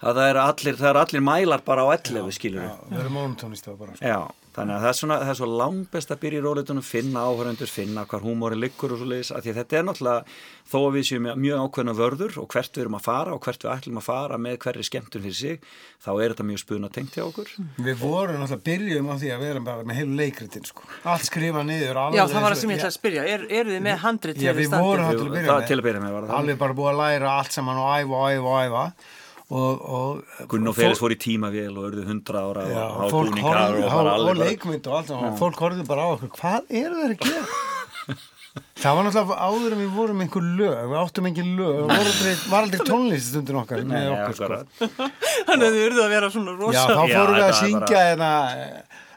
[SPEAKER 3] að það er allir, það er allir mælar bara á 11 skilur
[SPEAKER 2] Já, við erum mónutónist þá bara. Sko.
[SPEAKER 3] Já, þannig að það er svona, það er svo langbest að byrja í róleitunum, finna áhöröndur, finna hvar húmóri liggur og svo leiðis, að því að þetta er náttúrulega, þó að við séum mjög ákveðna vörður og hvert við erum að fara og hvert við ætlum að fara með hverri skemmtun fyrir sig, þá er þetta mjög spuna tengt hjá okkur.
[SPEAKER 2] Við vorum náttúrulega byrjum á því að vera bara með heilu leikritin sko. Allt skrifa niður.
[SPEAKER 1] Já, það var það sem ég ætla að spyrja, er, eru þið með handrit
[SPEAKER 2] Já, við vorum það til að byrja með.
[SPEAKER 3] Að það.
[SPEAKER 2] Að og og og. Og, og,
[SPEAKER 3] Gunn og Félis fór í tímavél og örðu 100 ára
[SPEAKER 2] Já,
[SPEAKER 3] og
[SPEAKER 2] og fólk
[SPEAKER 3] búningar
[SPEAKER 2] horfði
[SPEAKER 3] og
[SPEAKER 2] og,
[SPEAKER 3] bara
[SPEAKER 2] og, leikmynd og allt saman. Fólk horfði bara á okkur. Hvað eru þeir að gera? Það var náttúrulega áður en við vorum einhver lög, við áttum engin lög, það var aldrei, tónlist stundin okkar með okkur sko.
[SPEAKER 1] Þannig að þið eruð að vera svona
[SPEAKER 2] Já,
[SPEAKER 1] rosa.
[SPEAKER 2] þá
[SPEAKER 3] Já,
[SPEAKER 2] fórum við að
[SPEAKER 3] þetta
[SPEAKER 2] syngja hérna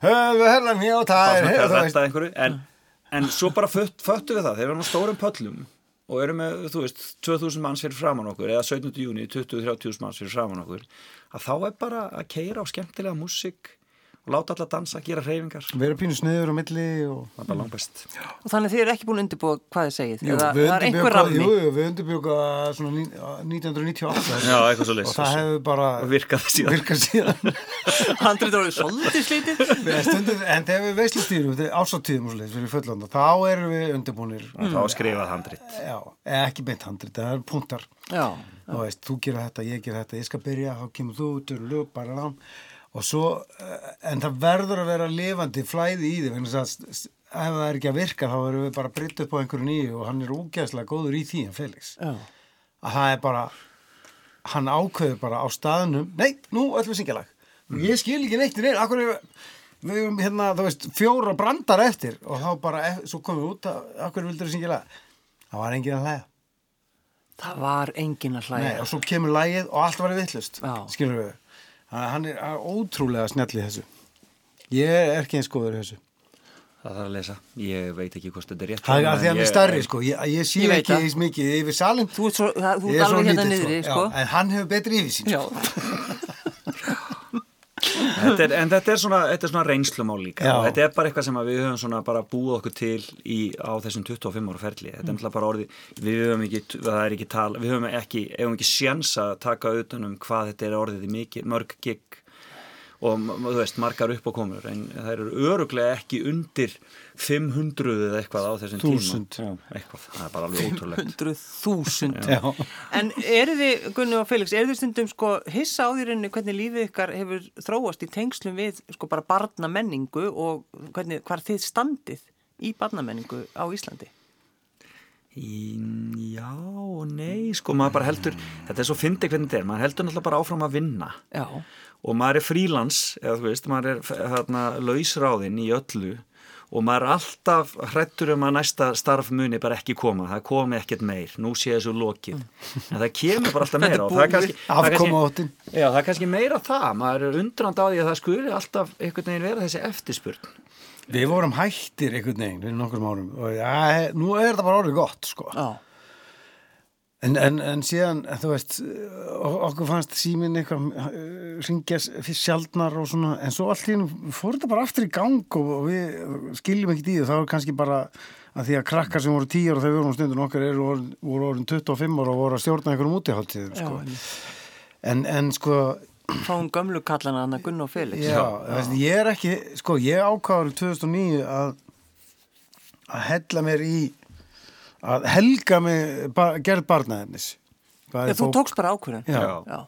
[SPEAKER 2] höfu herran hjá
[SPEAKER 3] bara
[SPEAKER 2] tær
[SPEAKER 3] svona
[SPEAKER 2] þú
[SPEAKER 3] þetta
[SPEAKER 2] veist.
[SPEAKER 3] einhverju en, en svo bara fött, föttu við það þegar við erum á stórum pöllum og erum með, þú veist, 2000 manns fyrir framann okkur eða 17. júni, 20-30 manns fyrir framann okkur að þá er bara að keira á skemmtilega músík og láta alla dansa, gera hreyfingar. Það
[SPEAKER 2] erum pínu sniður á milli og
[SPEAKER 3] er bara langbest.
[SPEAKER 1] Og þannig þið eru ekki búin að undirbúa hvað þið segið.
[SPEAKER 2] Jú,
[SPEAKER 1] það er einhver rammi.
[SPEAKER 2] Jú, jú, við ní- 1998
[SPEAKER 3] Já,
[SPEAKER 2] og það hefur bara
[SPEAKER 3] og virkaði síðan.
[SPEAKER 2] Virkað síðan.
[SPEAKER 1] Handrit orðið svolítið slítið.
[SPEAKER 2] En þegar við veislustýrum ásáttíðum og þá erum við undirbúnir.
[SPEAKER 3] Þá skrifað
[SPEAKER 2] eða ekki beint handrit, það er punktar.
[SPEAKER 1] Já,
[SPEAKER 2] þú gera þetta, ég gera þetta, ég skal byrja þá kemur þú, törlu, bara lán og svo, eh, en það verður að vera lifandi flæði í því, þess að ef það er ekki að virka þá erum við bara að breytta upp á einhverju nýju og hann er úgeðslega góður í því en Felix.
[SPEAKER 1] Já.
[SPEAKER 2] að það er bara hann ákveður bara á staðnum nei, nú ætlum við syngja lag og ég skil ekki neitt í neina, akkur er við höfum hérna, þú veist, fjóra brandar eftir og þá bara, ef, svo komum við út að akkur vildur við syngja lag? Það var enginn að hlæða
[SPEAKER 1] Það var engin að hlæja.
[SPEAKER 2] Nei, og svo kemur lagið og allt var að hann er ótrúlega snjall í þessu ég er ekki eins góður þessu
[SPEAKER 3] Það þarf að lesa. Ég veit ekki hvort þetta er rétt.
[SPEAKER 2] það er að því að hann er starri sko ég, ég sé
[SPEAKER 1] Ég
[SPEAKER 2] ekki eins mikið yfir salin
[SPEAKER 1] Þú ert, svo, það, þú ert
[SPEAKER 2] er
[SPEAKER 1] alveg hérna niðri,
[SPEAKER 2] Já,
[SPEAKER 1] sko.
[SPEAKER 2] en hann hefur betri yfirsýn
[SPEAKER 1] Já.
[SPEAKER 3] Þetta er, en þetta er svona, svona reynslumál líka.
[SPEAKER 2] Já.
[SPEAKER 3] og þetta er bara eitthvað sem við höfum bara búið okkur til í, á þessum 25 ára ferli. Þetta er náttúrulega bara orði, við höfum ekki ekki tal, við höfum ekki ekki sjans að taka auðvitað um hvað þetta er orðið í mörg gig og þú veist, margar uppákomur en það eru öruglega ekki undir 500 eða eitthvað á þessum tíma. Eitthvað, það er bara alveg ótrúlegt.
[SPEAKER 1] 100.000
[SPEAKER 2] Já.
[SPEAKER 1] En eru þið, Gunni og Felix, eru þið stundum sko hissa á því rauninni hvernig lífið ykkar hefur þróast í tengslum við sko bara barnamenningu og hvernig, hvar þið standið í barnamenningu á Íslandi?
[SPEAKER 3] Í, já og nei, sko maður bara heldur, þetta er svo fyndið hvernig þetta er, maður heldur náttúrulega bara áfram að vinna.
[SPEAKER 1] Já.
[SPEAKER 3] Og maður er frílans, eða þú veist, maður er hérna, lausráðinn í öllu. Og maður er alltaf hrættur um að næsta starf muni bara ekki koma, það komi ekkert meir, nú sé þessu lokið, en það kemur bara alltaf meira og það er kannski, það er kannski, já, það er kannski meira það, maður er undrand á því að það skuli alltaf einhvern veginn vera þessi eftirspurn.
[SPEAKER 2] við vorum hættir einhvern veginn fyrir nokkrum árum. Og já, nú er þetta bara orðið gott sko.
[SPEAKER 1] Já.
[SPEAKER 2] En, en, en síðan þú veist ok- okkur fannst síminn eitthvað ringja fyrst sjaldnar og svona en svo allt í hennu fór þetta bara aftur í gang og, og við skiljum ekkert í það það var kannski bara að því að krakkar sem voru 10 ára þegar við vorum stundin okkar eru, voru orðin 25 ára og voru að stjórna einhverjum útiháttíðum sko. en, en sko
[SPEAKER 1] Fáum gömlu kallana hann að Gunni og Felix.
[SPEAKER 2] Já, Veist, ég er ekki, sko, ég ákvaður 2009 að að hella mér í að helga mig ba gerð
[SPEAKER 1] Já, þú
[SPEAKER 2] bók-
[SPEAKER 1] tókst bara ákvörðin.
[SPEAKER 2] Já.
[SPEAKER 1] Já.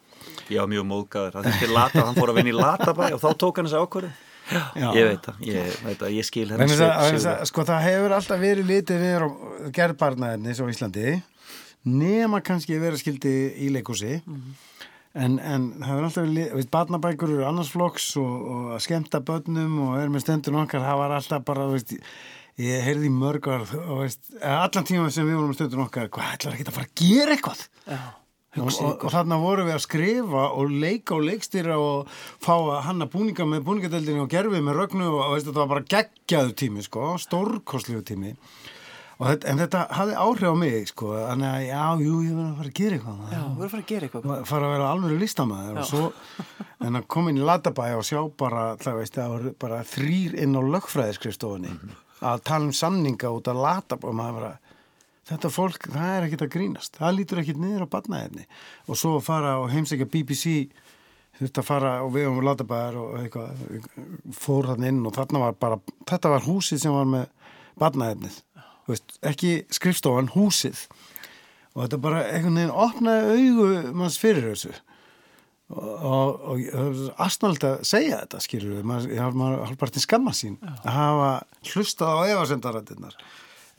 [SPEAKER 3] Ég var mjög móðgæður, það þurfti lata, hann fór að vinna í latabæ og þá tók hann þessi ákvörðu.
[SPEAKER 2] Já.
[SPEAKER 3] Ég veit það, ég veit það, ég skil henni
[SPEAKER 2] sko, það hefur alltaf verið litið við á gerð barnaefnis á Íslandi nema kannski vera skildi í leikúsi en, en það hefur alltaf verið barnabækur eru annars flokks og, og að skemmta börnum og er með stendun okkar það var alltaf bara, þú veist ég heyrði í mörg orð og veist, allan tíma sem við vorum með stendun okkar hvað ætlar ekki að fara að gera eitthvað?
[SPEAKER 1] Já.
[SPEAKER 2] og, og, og þarna vorum við að skrifa og leika og leikstýra og fá að hanna búninga með búningadeldinni og gerfi með rögnu og veist, þetta var bara geggjaðu tími sko, stórkostlegu tími. Og þetta, en þetta hafði áhrif á mig sko, þannig að já, jú, ég verði að fara að gera eitthvað
[SPEAKER 1] Já, þú verður að fara að gera eitthvað.
[SPEAKER 2] fara að vera alveg listamæður og svo en að koma inn í Latabæ og sjá bara, það veist, það voru bara þrýr inn á lögfræðiskrifstofunni að tala um samninga út að Latabæ og maður bara, þetta fólk það er ekkit að grínast, það lítur ekkit niður á badnaðefni og svo fara og heimsækja BBC að fara og við um Latabæðar og eitthvað fór þarna inn og þarna var bara þetta var húsið sem var með badnaðefnið veist, ekki skrifstofan, húsið. Og þetta bara einhvern veginn opnaði augu manns fyrir þessu og, og, það er astnald að segja þetta skilur við, maður, maður halvpartin skamma sín að hafa hlustað á efasendarættinnar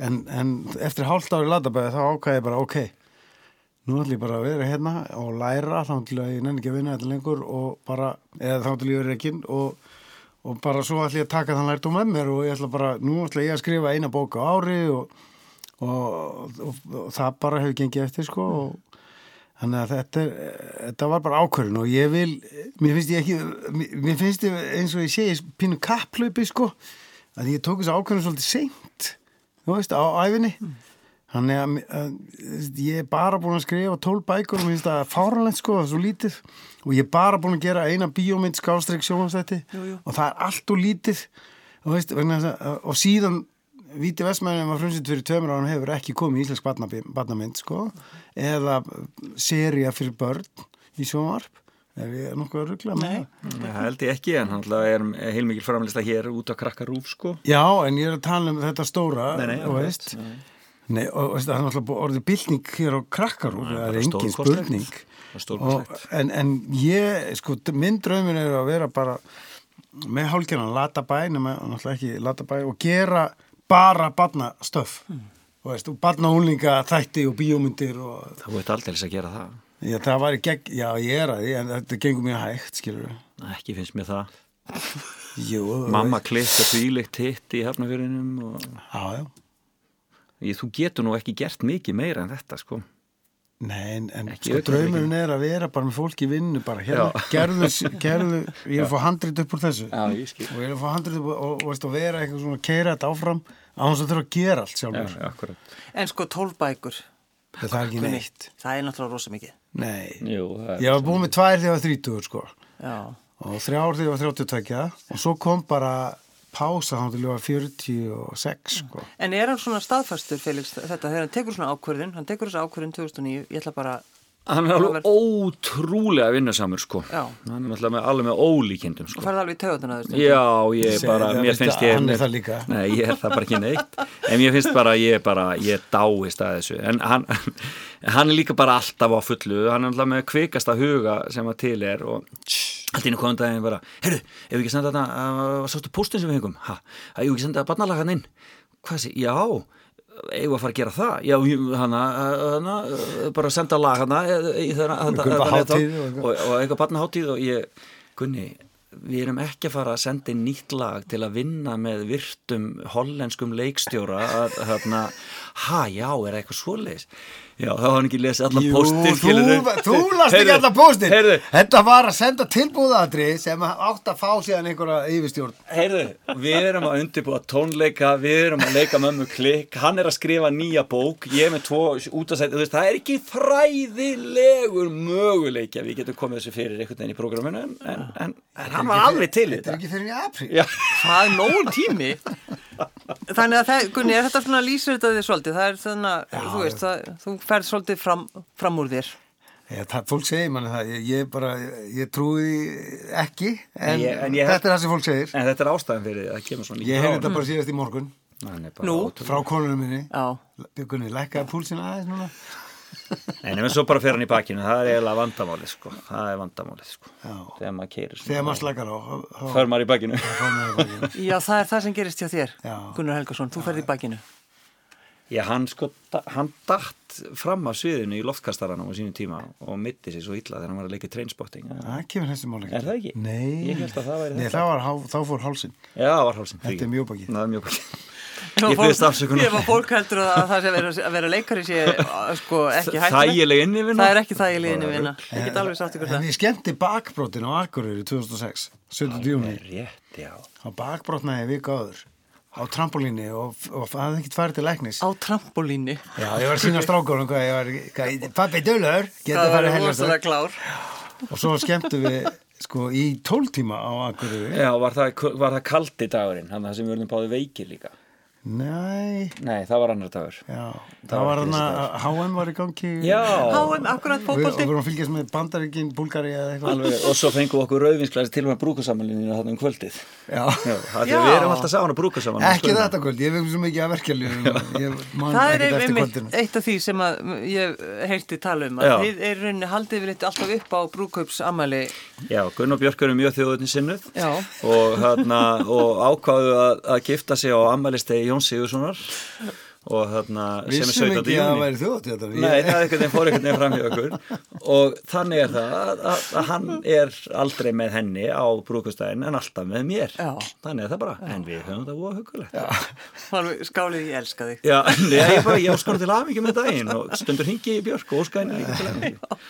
[SPEAKER 2] en, en eftir hálft ári latabæði þá ákvæði ég bara ok, nú ætlum ég bara að vera hérna og læra þá til að ég nenni ekki að vinna þetta lengur og bara, eða þá til ég verið ekki og, og bara svo ætlum ég að taka þann lært um með mér og ég ætla bara, nú ætla ég að skrifa eina bók á ári og, og það bara hefur gengið eftir sko og þannig að þetta, er, þetta var bara ákvörðun og ég vil, mér finnst ég ekki mér, finnst ég eins og ég segi pínu kapplaupi sko. Að ég tók þessu ákvörðun svolítið seint þú veist, á æfinni þannig að, að ég er bara búin að skrifa tól bækur og mér finnst það fáranlegt sko, það er svo lítið. Og ég er bara búin að gera eina bíómynd skástrík sjónastætti og það er allt og lítið og, veist, og síðan Víti Vestmæðin var frumsýtt fyrir tveimur ára hefur ekki komið í Íslensk barnamynd sko, eða seria fyrir börn í sjónvarp. Ef ég er nokkuð að ruggla með það?
[SPEAKER 3] Það held ég ekki en hann er heilmikil framlista hér út á krakkarúf sko.
[SPEAKER 2] Já, en ég er að tala um þetta stóra
[SPEAKER 3] Nei, nei,
[SPEAKER 2] og veist. Nei, og veist, það er náttúrulega orðið bylning hér á krakkarúf, það er engin spurning.
[SPEAKER 3] Það er
[SPEAKER 2] og,
[SPEAKER 3] stórkostlegt.
[SPEAKER 2] en, en ég, sko, minn draumir er að vera bara með hálfgerðan latabæ, nema náttúrulega ekki latabæ og gera bara barnastöf veist, og barna úlinga þætti og bíómyndir og
[SPEAKER 3] Það voru aldrei að gera það.
[SPEAKER 2] já, það var í gegn, já ég er að því en þetta gengur mjög hægt, skilur
[SPEAKER 3] Ekki finnst mér það.
[SPEAKER 2] Jú,
[SPEAKER 3] Mamma klikka þvíleikt hitt í hefnafjörðinum og.
[SPEAKER 2] Já, já
[SPEAKER 3] þú getur nú ekki gert mikið meira en þetta sko.
[SPEAKER 2] Nei, en, en
[SPEAKER 3] Ekki
[SPEAKER 2] sko draumurinn er að vera bara með fólk í vinnu bara. Hérna, gerðu, gerðu ég er að fá handrit upp úr þessu.
[SPEAKER 3] Já, ég skil.
[SPEAKER 2] og ég er að fá handrit upp og, og, og veist, að vera eitthvað svona keira þetta áfram á hans að þurfa að gera allt
[SPEAKER 3] Já,
[SPEAKER 2] sjálfur
[SPEAKER 3] akkurat.
[SPEAKER 1] En sko tólbækur,
[SPEAKER 2] það er ekki neitt.
[SPEAKER 1] það er náttúrulega rosa mikið.
[SPEAKER 2] Nei,
[SPEAKER 3] Jú, það er
[SPEAKER 2] ég var búin með tvær þegar ég var 30 sko.
[SPEAKER 1] Já.
[SPEAKER 2] og þrjár þegar ég var 32 og svo kom bara pása þá til var 46 sko.
[SPEAKER 1] En er hann svona staðfastur, Felix, þetta, þegar hann tekur svona ákvörðin, hann tekur þessa ákvörðin 2009, ég ætla bara,
[SPEAKER 3] Hann er alveg ótrúlega vinnusamur sko.
[SPEAKER 1] Já.
[SPEAKER 3] Hann er náttúrulega með, alveg með ólíkindum
[SPEAKER 1] og
[SPEAKER 3] sko.
[SPEAKER 1] ferði alveg í taugatuna þessu.
[SPEAKER 3] Já, ég
[SPEAKER 2] Segðu
[SPEAKER 3] bara, mér finnst ég
[SPEAKER 2] hann er það líka.
[SPEAKER 3] Nei, ég er það bara ekki neitt En mér finnst bara, ég er bara, ég dáist að þessu En hann, hann er líka bara alltaf á fullu Hann er alltaf með kvikasta huga sem að til er Og allt í einu komum daginn bara Herru, ef við ekki senda þetta, sástu póstin sem við hengum Ha, að ég ekki senda barnalagan inn Hvað sé, já eigum að fara að gera það já, hana, hana, bara senda lag hana í þeirra
[SPEAKER 2] og eitthvað.
[SPEAKER 3] og, og eitthvað barnaháttíð og ég, Gunni við erum ekki að fara að senda nýtt lag til að vinna með virtum hollenskum leikstjóra að hérna, ha, já, er það eitthvað svoleiðis? Já, þá har hann ekki lesið allan
[SPEAKER 2] Jú,
[SPEAKER 3] póstin
[SPEAKER 2] þú, þú last ekki allar póstin
[SPEAKER 3] heyrðu,
[SPEAKER 2] Þetta var að senda tilbúðaðri sem átt að fá síðan einhverja yfirstjórn.
[SPEAKER 3] Heyrðu, við erum að undirbúa tónleika, við erum að leika mömmu klikk, hann er að skrifa nýja bók ég er með tvo útasæti, þú veist, það er ekki fræðilegur möguleiki að við getum komið þessu fyrir einhvern veginn í prógraminu en, en, en, en hann var alveg til í
[SPEAKER 2] Þetta er
[SPEAKER 3] þetta.
[SPEAKER 2] ekki fyrir í apríl.
[SPEAKER 1] Það er nógun tími. Þannig að það, Gunni, er þetta svona lýsir þetta þig svolítið? Það er svona, þú veist, það, þú ferð svolítið fram, fram úr þér.
[SPEAKER 2] Ég, það, fólk segir manni það, ég, ég bara, ég trúi ekki, en,
[SPEAKER 3] En ég- en ég-
[SPEAKER 2] þetta er það sem fólk segir.
[SPEAKER 3] en þetta er ástæðan fyrir því að það kemur svona
[SPEAKER 2] Ég heyrði þetta bara síðast í morgun,
[SPEAKER 3] Hann bara
[SPEAKER 1] Nú?
[SPEAKER 3] ótrúlega.
[SPEAKER 2] frá konunum minni.
[SPEAKER 1] Já.
[SPEAKER 2] Björgunni, lækkaði púlsina aðeins núna.
[SPEAKER 3] En ef svo bara fyrir hann í bakinu, það er eiginlega vandamálið sko. Það er vandamálið sko.
[SPEAKER 2] Já.
[SPEAKER 3] Þegar maður keirir
[SPEAKER 2] Þegar maður slakar á,
[SPEAKER 3] För maður í bakinu.
[SPEAKER 1] Já, það er það sem gerist hjá þér,
[SPEAKER 2] Já.
[SPEAKER 1] Gunnar Helgason, þú ferð í bakinu.
[SPEAKER 3] Já, hann sko, hann datt fram af sviðinu í loftkastaranum á sínu tíma og mitti sér svo illa þegar hann var að leika trainspotting Já,
[SPEAKER 2] Það kemur þessi máli
[SPEAKER 3] Er það ekki?
[SPEAKER 2] Nei.
[SPEAKER 3] Ég hélt að það væri
[SPEAKER 2] Nei, það var, þá fór hálsinn.
[SPEAKER 3] það var hálsinn
[SPEAKER 2] Þetta er
[SPEAKER 3] mjögbaki
[SPEAKER 1] Ef
[SPEAKER 3] Ég byrðist afsökunar.
[SPEAKER 1] Ef að fólk heldur að það sé að vera, að vera leikari sé uh, sko ekki hættulegt.
[SPEAKER 3] Þægileg innivinna
[SPEAKER 1] Það er ekki þægileg inni vinna. Ég get alveg sagt ykkur
[SPEAKER 2] En
[SPEAKER 1] það.
[SPEAKER 2] ég skemmti bakbrotin á Akureyri 2006, 17. júni.
[SPEAKER 3] Rétt, já
[SPEAKER 2] Á bakbrotnaði vika áður á trampolíni og, og það hefði ekkert farið til læknis.
[SPEAKER 1] Á trampolíni.
[SPEAKER 2] Já, ég var að sína strákunum hvað ég var, hvað, pappi dölur, geta
[SPEAKER 1] Það
[SPEAKER 2] farið
[SPEAKER 1] var klár.
[SPEAKER 2] Og svo skemmtu við, sko, í tóltíma á Akureyri.
[SPEAKER 3] Já, var það, var það kaldi dagurinn Þannig að það sem við verðum báði veikir líka
[SPEAKER 2] Nei,
[SPEAKER 3] Nei, það var annar dagur.
[SPEAKER 2] Já,
[SPEAKER 3] Það
[SPEAKER 2] það
[SPEAKER 3] var
[SPEAKER 2] hann að HM var í gangi.
[SPEAKER 3] Já,
[SPEAKER 1] HM, akkurat fótbolti.
[SPEAKER 2] við vorum að fylgjast með Bandaríkin, Búlgari eða eitthvað.
[SPEAKER 3] alveg Og svo fengum við okkur rauðvinsklasi til og með brúkasamanlinu þarna um kvöldið.
[SPEAKER 2] Já.
[SPEAKER 3] Já, það er að við erum alltaf saman að brúka saman
[SPEAKER 2] Ekki þetta kvöld, ég veit svo mikið. Ég man
[SPEAKER 1] Það er einmitt eitt af því sem að ég heyrti tala um að þið er rauninni haldið við litt alltaf upp á brúkaupsamæli
[SPEAKER 3] Já,
[SPEAKER 1] Já.
[SPEAKER 3] Jón Sigurssonar og þarna sem er
[SPEAKER 2] Vissum
[SPEAKER 3] 17.
[SPEAKER 2] ekki að það
[SPEAKER 3] júni
[SPEAKER 2] væri þjótt þetta.
[SPEAKER 3] Nei, það er einhvern veginn fór einhvern veginn fram hjá okkur og þannig er það að, að, að hann er aldrei með henni á brúkustæðin en alltaf með mér
[SPEAKER 1] Já.
[SPEAKER 3] þannig er það bara, en við höfum þetta óa hugulegt
[SPEAKER 1] Alveg skálið ég elska þig
[SPEAKER 3] Já, ég, bara, ég óskar til aðmyggjum með daginn og stundur hingi í Björk og óskar henni líka til aðmyggjum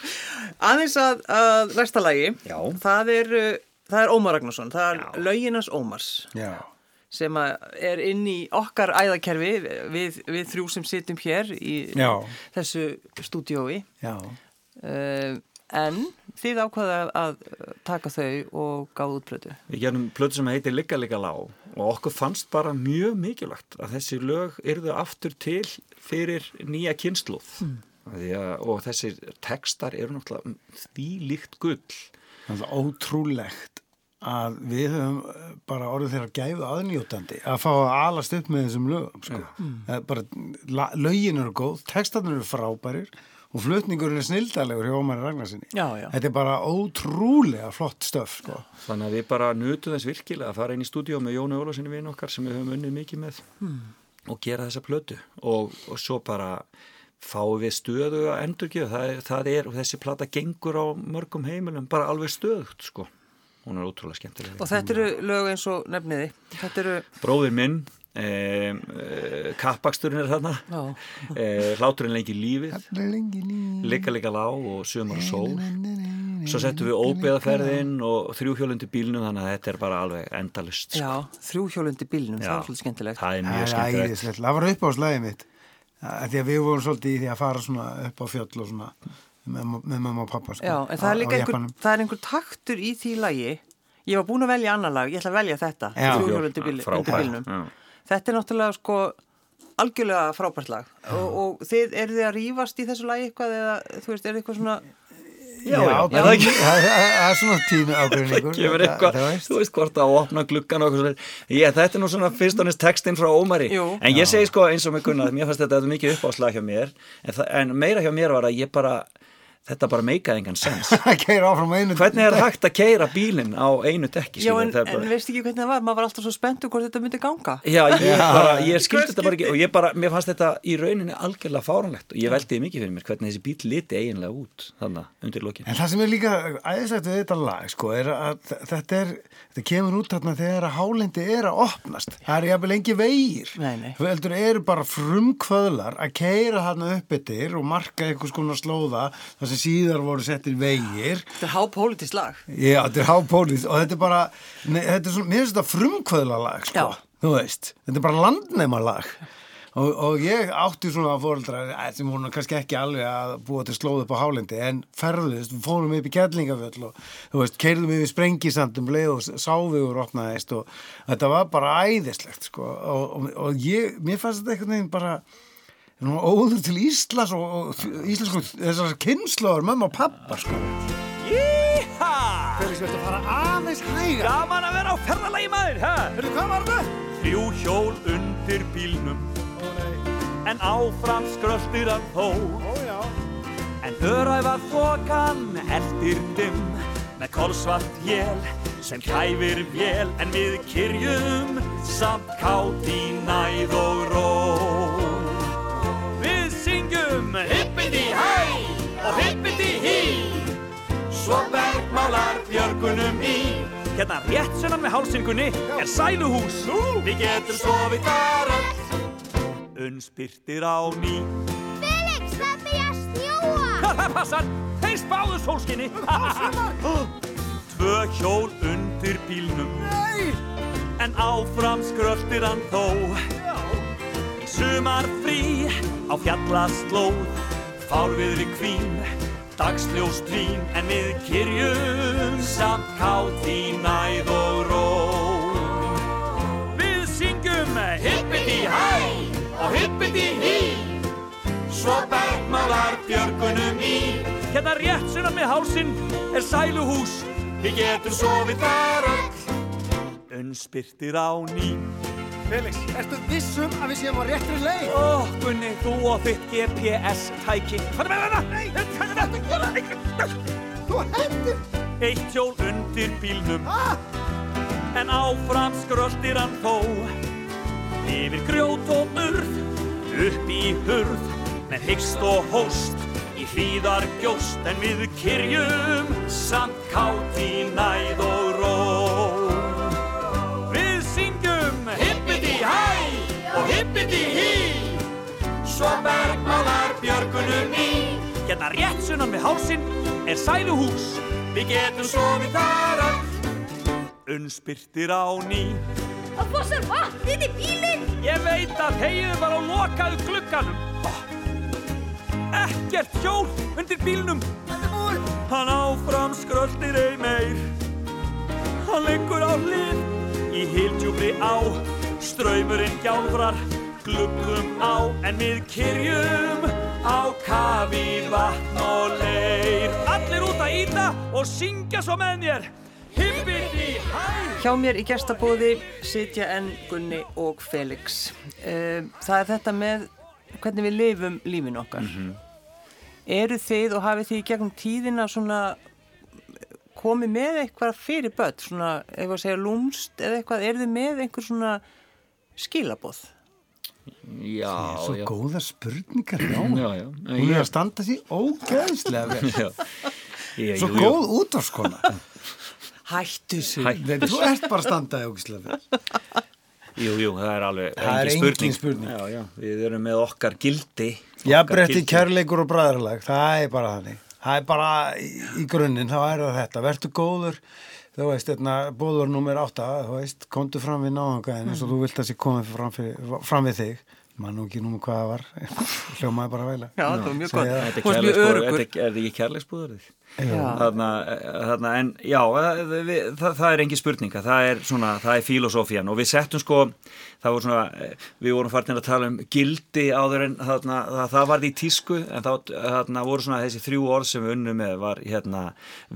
[SPEAKER 1] Aðeins að, að næsta lagi
[SPEAKER 3] Já.
[SPEAKER 1] það er, uh, það er Ómar Ragnarsson það er löginans Ómars
[SPEAKER 2] Já.
[SPEAKER 1] Sem að er inn í okkar æðakerfi við, við þrjú sem sittum hér í
[SPEAKER 2] Já.
[SPEAKER 1] þessu stúdiói
[SPEAKER 2] Já.
[SPEAKER 1] uh, en þið ákvaða að taka þau og gáða útbrötu
[SPEAKER 3] Við gerum plötu sem heitir Ligga Ligga Lá og okkur fannst bara mjög mikilvægt að þessi lög yrðu aftur til fyrir nýja kynsluð mm. og þessir textar eru náttúrulega því líkt gull
[SPEAKER 2] Það er ótrúlegt að við höfum eh, bara orðið þeirra gæfu aðnjótandi að fá að alast upp með þessum lögum sko. mm. bara, la, lögin eru góð, textarnir eru frábærir og flutningurinn er snildalegur hjá Ómari Ragnarsinni
[SPEAKER 1] Já, já.
[SPEAKER 2] þetta er bara ótrúlega flott stöf sko.
[SPEAKER 3] Þannig að við bara nutum þess virkilega að fara inn í stúdíó með Jóni Ólafsinni vinn okkar sem við höfum unnið mikið með
[SPEAKER 6] og gera þessa plötu og, og svo bara fáum við stöðu að endurgjöf það, það er, og þessi plata gengur á mörgum heimilum bara alveg stöðugt sko hún er ótrúlega skemmtileg
[SPEAKER 1] Og þetta eru lög eins og nefniði. Þetta eru,
[SPEAKER 6] bróðir minn eh, eh, kappaksturinn er þarna
[SPEAKER 1] já,
[SPEAKER 6] eh, hláturinn lengi lífið
[SPEAKER 2] Lengi líf.
[SPEAKER 6] Ligga ligga lá og sumar og sól Svo settum við óbeðaferðin og þrjúhjólundi bílnum þannig að þetta er bara alveg endalust sko.
[SPEAKER 1] já, þrjúhjólundi bílnum, það
[SPEAKER 6] Já,
[SPEAKER 1] er svolítið skemmtilegt.
[SPEAKER 6] Það er
[SPEAKER 2] Það
[SPEAKER 6] mjög skemmtilegt.
[SPEAKER 2] Það var upp á slæðið mitt. Því að við vorum svolítið í því að fara svona upp á fjöll og svona með, með mamma og pappa. Sko,
[SPEAKER 1] Já, en það er líka einhver, það er einhver taktur í því lagi. Ég var búin að velja annar lag, ég ætla að velja þetta,
[SPEAKER 2] Já.
[SPEAKER 1] bíl,
[SPEAKER 6] já.
[SPEAKER 1] Þetta er náttúrulega sko algjörlega frábært lag og, og þið, eru þið að rífast í þessu lagi eitthvað eða þú veist, er þið eitthvað svona
[SPEAKER 6] Já, já,
[SPEAKER 2] já,
[SPEAKER 6] er það
[SPEAKER 2] er svona tími veist.
[SPEAKER 6] þú veist hvort að opna gluggan og eitthvað svona. Þetta er nú svona fyrst og næst textinn frá Ómari.
[SPEAKER 1] Jú.
[SPEAKER 6] En ég segi sko eins og með Gunnar, mér fannst þetta mikið uppáslag hjá mér, en, það, en meira hjá mér var að ég bara, þetta bara meikaði engan sens.
[SPEAKER 2] Það.
[SPEAKER 6] Hvernig er hægt að keira bílinn á einu dekki?
[SPEAKER 1] Já, en,
[SPEAKER 6] það bara-
[SPEAKER 1] en veist ekki hvernig það var, maður var alltaf svo spenntur hvort þetta myndi ganga
[SPEAKER 6] Já, ég,
[SPEAKER 2] Já.
[SPEAKER 6] bara, ég skildi þetta bara ekki og ég bara, mér fannst þetta í rauninni algjörlega fáranlegt og ég veldiði mikið fyrir mér hvernig þessi bíl liti eiginlega út þannig undir lokin.
[SPEAKER 2] En það sem er líka æðislegt við þetta lag, sko, er að þetta er, þetta kemur út þarna þegar að hálendi er að opnast. Það er jafnvel engi vegir.
[SPEAKER 1] Nei, nei.
[SPEAKER 2] Veldur eru bara frumkvöðlar að keira þarna sem síðar voru settir vegir.
[SPEAKER 1] Þetta er hápólitist lag
[SPEAKER 2] Já, þetta er hápólís og þetta er bara, nei, þetta er svona, mér finnst þetta frumkvöðla lag, sko. Þú veist, þetta er bara landneima lag. Og, og ég átti svona fóreldrar eh, sem voru kannski ekki alveg að búa til slóð upp á hálendi en ferðist, við fórum upp í kettlingafjöll og þú veist, keirðum yfir sprengisandum leið og sáðugur opnaðist og þetta var bara æðislegt sko og, og, og ég, mér fannst þetta einhvern veginn bara óður til Íslands og, og íslensku þessar kynnslóður, mamma og pappa sko
[SPEAKER 3] Jíha!
[SPEAKER 7] Felix, viltu fara aðeins hæga?
[SPEAKER 3] Gaman að vera á ferðalagi maður, hæ?
[SPEAKER 7] Hörru, hvað var það?
[SPEAKER 3] Þrjú hjól undir bílnum
[SPEAKER 7] Ó, nei.
[SPEAKER 3] En áfram skröltir hann þó
[SPEAKER 7] Ó, já.
[SPEAKER 3] En öræfa þokan eldir dimm Með kolsvart jél sem kæfir vél En við kyrjum samt kátt í næð og ró Hérna rétt sunnan með hálsingunni er sæluhús. Við getum sofið þar öll. Unnspyrtir á ný.
[SPEAKER 8] Felix, það byrja að snjóa!
[SPEAKER 3] Það passar, þeir spáðu sólskinni. Tvö hjól undir bílnum.
[SPEAKER 7] Nei!
[SPEAKER 3] En áfram skröltir hann þó. Í sumar frí á fjallaslóð Fárviðri kvín, dagsljós tvín En við kyrjum samt kátt í næð og ró. Við syngjum hippiti hæ og hippiti hí Svo bergmálar björgunum í. Hérna rétt sunnan með hálsin er sæluhús. Við getum sofið þar öll. Unnspyrtir á ný
[SPEAKER 7] Felix, ertu vissum að við séum á réttri leið?
[SPEAKER 3] Ó, Gunni, þú og þitt GPS-tæki Hvað er með þetta? Nei, hvað er þetta?
[SPEAKER 7] Þú hendur!
[SPEAKER 3] Eitt hjól undir bílnum
[SPEAKER 7] Ah!
[SPEAKER 3] En áfram skröltir hann þó Yfir grjót og urð Upp í hurð Með hyggst og hóst Í hlýðar gjóst En við kyrjum Samt kátt í næð og ró hippiti hí. Svo bergmálar björgunum í. Hérna rétt sunnan við hálsin Er sæluhús. Við getum sofið þar öll. Unnspyrtir á ný.
[SPEAKER 8] Og fossar vatn inn í bílinn!
[SPEAKER 3] Ég veit að hegið var á lokaðu glugganum. Ekkert hjól undir bílnum! Hann áfram skröldir ei meir. Hann lengur á hlið Í hildjúbri á. Ströymurinn gjálfrar Gluggum á En við kyrjum Á kafi vatn og leir Allir út að íta Og syngja svo með mér Hippiti hæ
[SPEAKER 1] Hjá mér í gestabóði sitja enn Gunni og Felix. Eh, Það er þetta með hvernig við lifum lífin okkar. Eru þið og hafið þið í gegnum tíðina svona komið með eitthvað fyrir börn, svona, ef að segja lúmst eða eitthvað, eru þið með einhver svona skilaboð?
[SPEAKER 3] Já,
[SPEAKER 2] Svo
[SPEAKER 3] já.
[SPEAKER 2] góða spurningar, já.
[SPEAKER 3] Já, já.
[SPEAKER 2] Hún er að standa því ógeðslega vel.
[SPEAKER 3] Já. Ég,
[SPEAKER 2] Svo
[SPEAKER 3] jú,
[SPEAKER 2] góð útvarskona.
[SPEAKER 1] Hættu
[SPEAKER 2] Nei, þú ert bara að standa því ógeðslega vel.
[SPEAKER 3] Jú, jú, það er alveg
[SPEAKER 2] Það er engin spurning.
[SPEAKER 3] Já, já, við erum með okkar gildi
[SPEAKER 2] Já,
[SPEAKER 3] okkar
[SPEAKER 2] bretti
[SPEAKER 3] gildi.
[SPEAKER 2] kærleikur og bræðarlag, það er bara þannig. Það er bara í, í grunninn, þá er það þetta. Vertu góður, þú veist, hérna, bóður nummer átta, þú veist, komdu fram við náðangaðin eins og þú vilt að sé komið fram, fyrir, fram við þig. Man nú ekki númer hvað það var, hljómaði bara veila.
[SPEAKER 1] Já, það var mjög gott.
[SPEAKER 2] það.
[SPEAKER 3] Þetta er þetta þetta ekki kærleiksbúður þig?
[SPEAKER 1] Já.
[SPEAKER 3] Þarna, þarna, en já, það, við, það, það er engin spurninga, það er svona, það er filosófían og við settum sko, það voru svona, eh, við vorum farin að tala um gildi áður en þarna, það, það varði í tísku en þarna, voru svona þessi þrjú orð sem við unnum með var hérna,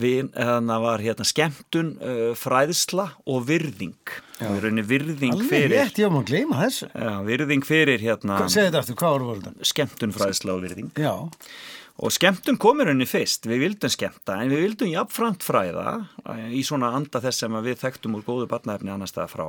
[SPEAKER 3] við, þarna var hérna skemmtun, fræðsla og virðing. Og við rauninni virðing
[SPEAKER 2] Alveg
[SPEAKER 3] fyrir,
[SPEAKER 2] rétt, ég var að gleyma þessu.
[SPEAKER 3] já, virðing fyrir hérna,
[SPEAKER 2] Segð þetta aftur, hvað voru voru þetta?
[SPEAKER 3] skemmtun, fræðsla og virðing.
[SPEAKER 2] Já,
[SPEAKER 3] Og skemmtun komur henni fyrst, við vildum skemmta en við vildum jafnframt fræða eh, í svona anda þess sem við þekktum úr góðu barnaefni annar staða frá.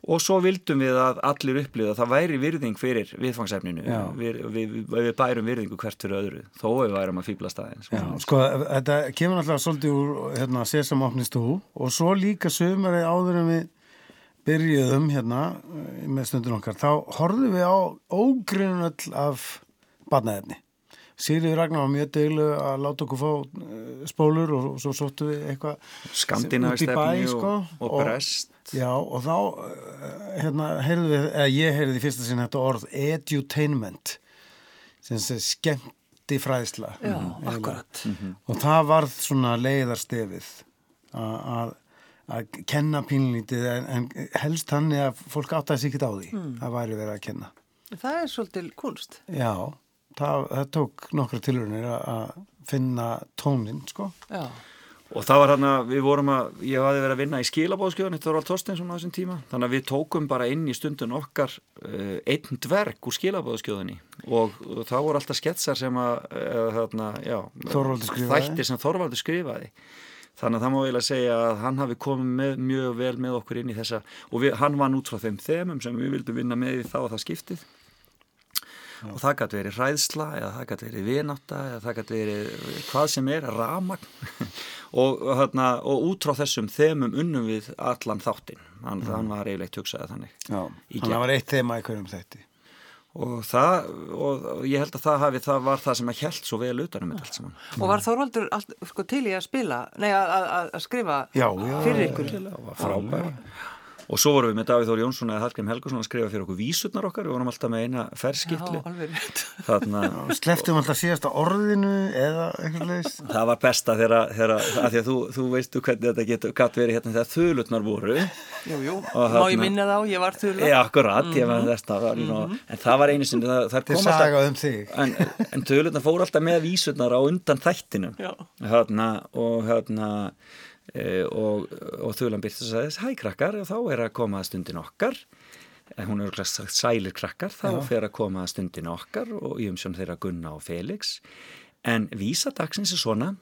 [SPEAKER 3] Og svo vildum við að allir upplifa að það væri virðing fyrir viðfangsefninu. Við, við, við bærum virðingu hvert fyrir öðru þó við værum að fýbla staðins
[SPEAKER 2] já, sko, þetta kemur alltaf svolítið úr, hérna, þú. Og svo líka sömari áður en við byrjuðum hérna með stundin okkar, þá horfðum við á ógrunn öll af barnaefni. Sýrið Ragnar var mjög deilu að láta okkur fá eh, spólur og svo sóttu við eitthvað
[SPEAKER 3] skandinavistefni
[SPEAKER 2] sko,
[SPEAKER 3] og, og brest.
[SPEAKER 2] Já, og þá eh, hérna, heyrðu við, eða ég heyrði í fyrsta sinni þetta orð edutainment sem sé skemmti fræðsla
[SPEAKER 1] Já,
[SPEAKER 2] eiginlega.
[SPEAKER 1] akkurat.
[SPEAKER 2] og það varð svona leiðarstefið að, að, að kenna pínlítið en, en helst hann er að fólk áttaði sig ekki á því það væri verið að kenna.
[SPEAKER 1] Það er svolítil kunst.
[SPEAKER 2] Já, það, það tók nokkra tilhörnir að- að finna tónin sko.
[SPEAKER 1] Já.
[SPEAKER 3] Og það var hann að við vorum að, ég hafði verið að vinna í skilabóðskjöðun, þetta var allt Þorsteinsson á þessum tíma, þannig að við tókum bara inn í stundun okkar uh, einn dverg úr skilabóðskjöðunni og, og það voru alltaf sketsar sem að, uh, þarna, já, þættir sem Þorvaldur skrifaði. Þannig að það má eiginlega segja að hann hafi komið með, mjög vel með okkur inn í þessa og við, hann vann út frá þeim þemum sem við vildum vinna með í þá og það skiptið og það gæti verið hræðsla eða það gæti verið vinátta eða það gæti verið hvað sem er, ramagn og, þarna, og út frá þessum þemum unnum við allan þáttinn. Hann, hann var eiginleitt hugsaði þannig
[SPEAKER 2] Já, þannig að það var eitt þema í hverjum þætti.
[SPEAKER 3] Og það, og ég held að það hafi það var það sem að held svo vel utanum þetta allt saman.
[SPEAKER 1] Og var Þorvaldur allt, sko, til í að spila, nei, að, að, að skrifa
[SPEAKER 2] Já, já,
[SPEAKER 1] fyrir ykkur?
[SPEAKER 3] það var frábær og svo vorum við með Davíð Þór Jónsson eða Hallgrim Helgason að skrifa fyrir okkur vísurnar okkar. Við vorum alltaf með eina þarna
[SPEAKER 2] Sleftum alltaf síðasta orðinu eða eitthvað leist
[SPEAKER 3] Það var besta þegar, þegar að því að þú, þú veistu hvernig þetta getur gatt verið hérna þegar þulutnar voru.
[SPEAKER 1] Jú, jú,
[SPEAKER 3] Og
[SPEAKER 1] má ég minna þá, ég var þurra.
[SPEAKER 3] Já, akkurat, ég var þess að mm -hmm. en það var einu sinni, það, það kom
[SPEAKER 2] saga
[SPEAKER 3] alltaf
[SPEAKER 2] um þig.
[SPEAKER 3] en, en þulutnar fór alltaf með vísurnar á undan þættinum.
[SPEAKER 1] Já.
[SPEAKER 3] hérna, og hérna og, og þulan byrst og sagði hæ krakkar, og þá er að koma að stundin okkar. En hún er sagt sælir krakkar, þá fer að koma að stundin okkar og í umsjón þeirra Gunna og Felix. En vísa dagsins er svona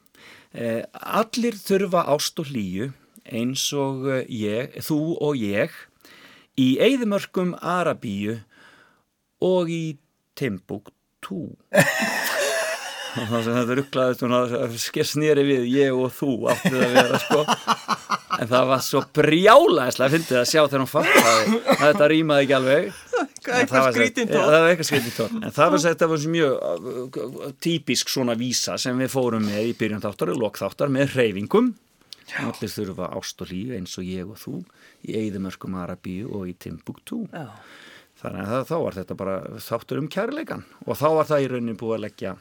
[SPEAKER 3] e, allir þurfa ást og hlýju eins og eh, ég, þú og ég í eigðumörkum Arabíu og í Timbuktu og það sem þetta rugglaðist hún að snýri við ég og þú áttu það að vera sko. En það var svo brjálæðislega fyndið að sjá þegar hún fattaði. Að þetta rýmaði ekki alveg. En það
[SPEAKER 1] Eitthvað
[SPEAKER 3] var sem-
[SPEAKER 1] skrítin
[SPEAKER 3] Já,
[SPEAKER 1] tótt.
[SPEAKER 3] það var eitthvað skrítin tótt en það var, þetta var mjög uh, típisk svona vísa sem við fórum með í byrjun þáttar og lokþáttar með hreyfingum. Allir þurfa ást og líf eins og ég og þú í Eidumörkum Arabíu og í Timbuktu.
[SPEAKER 1] Já.
[SPEAKER 3] þannig að það, þá var þetta bara þáttur um kærleikan og þá var það í raunin búið að leggja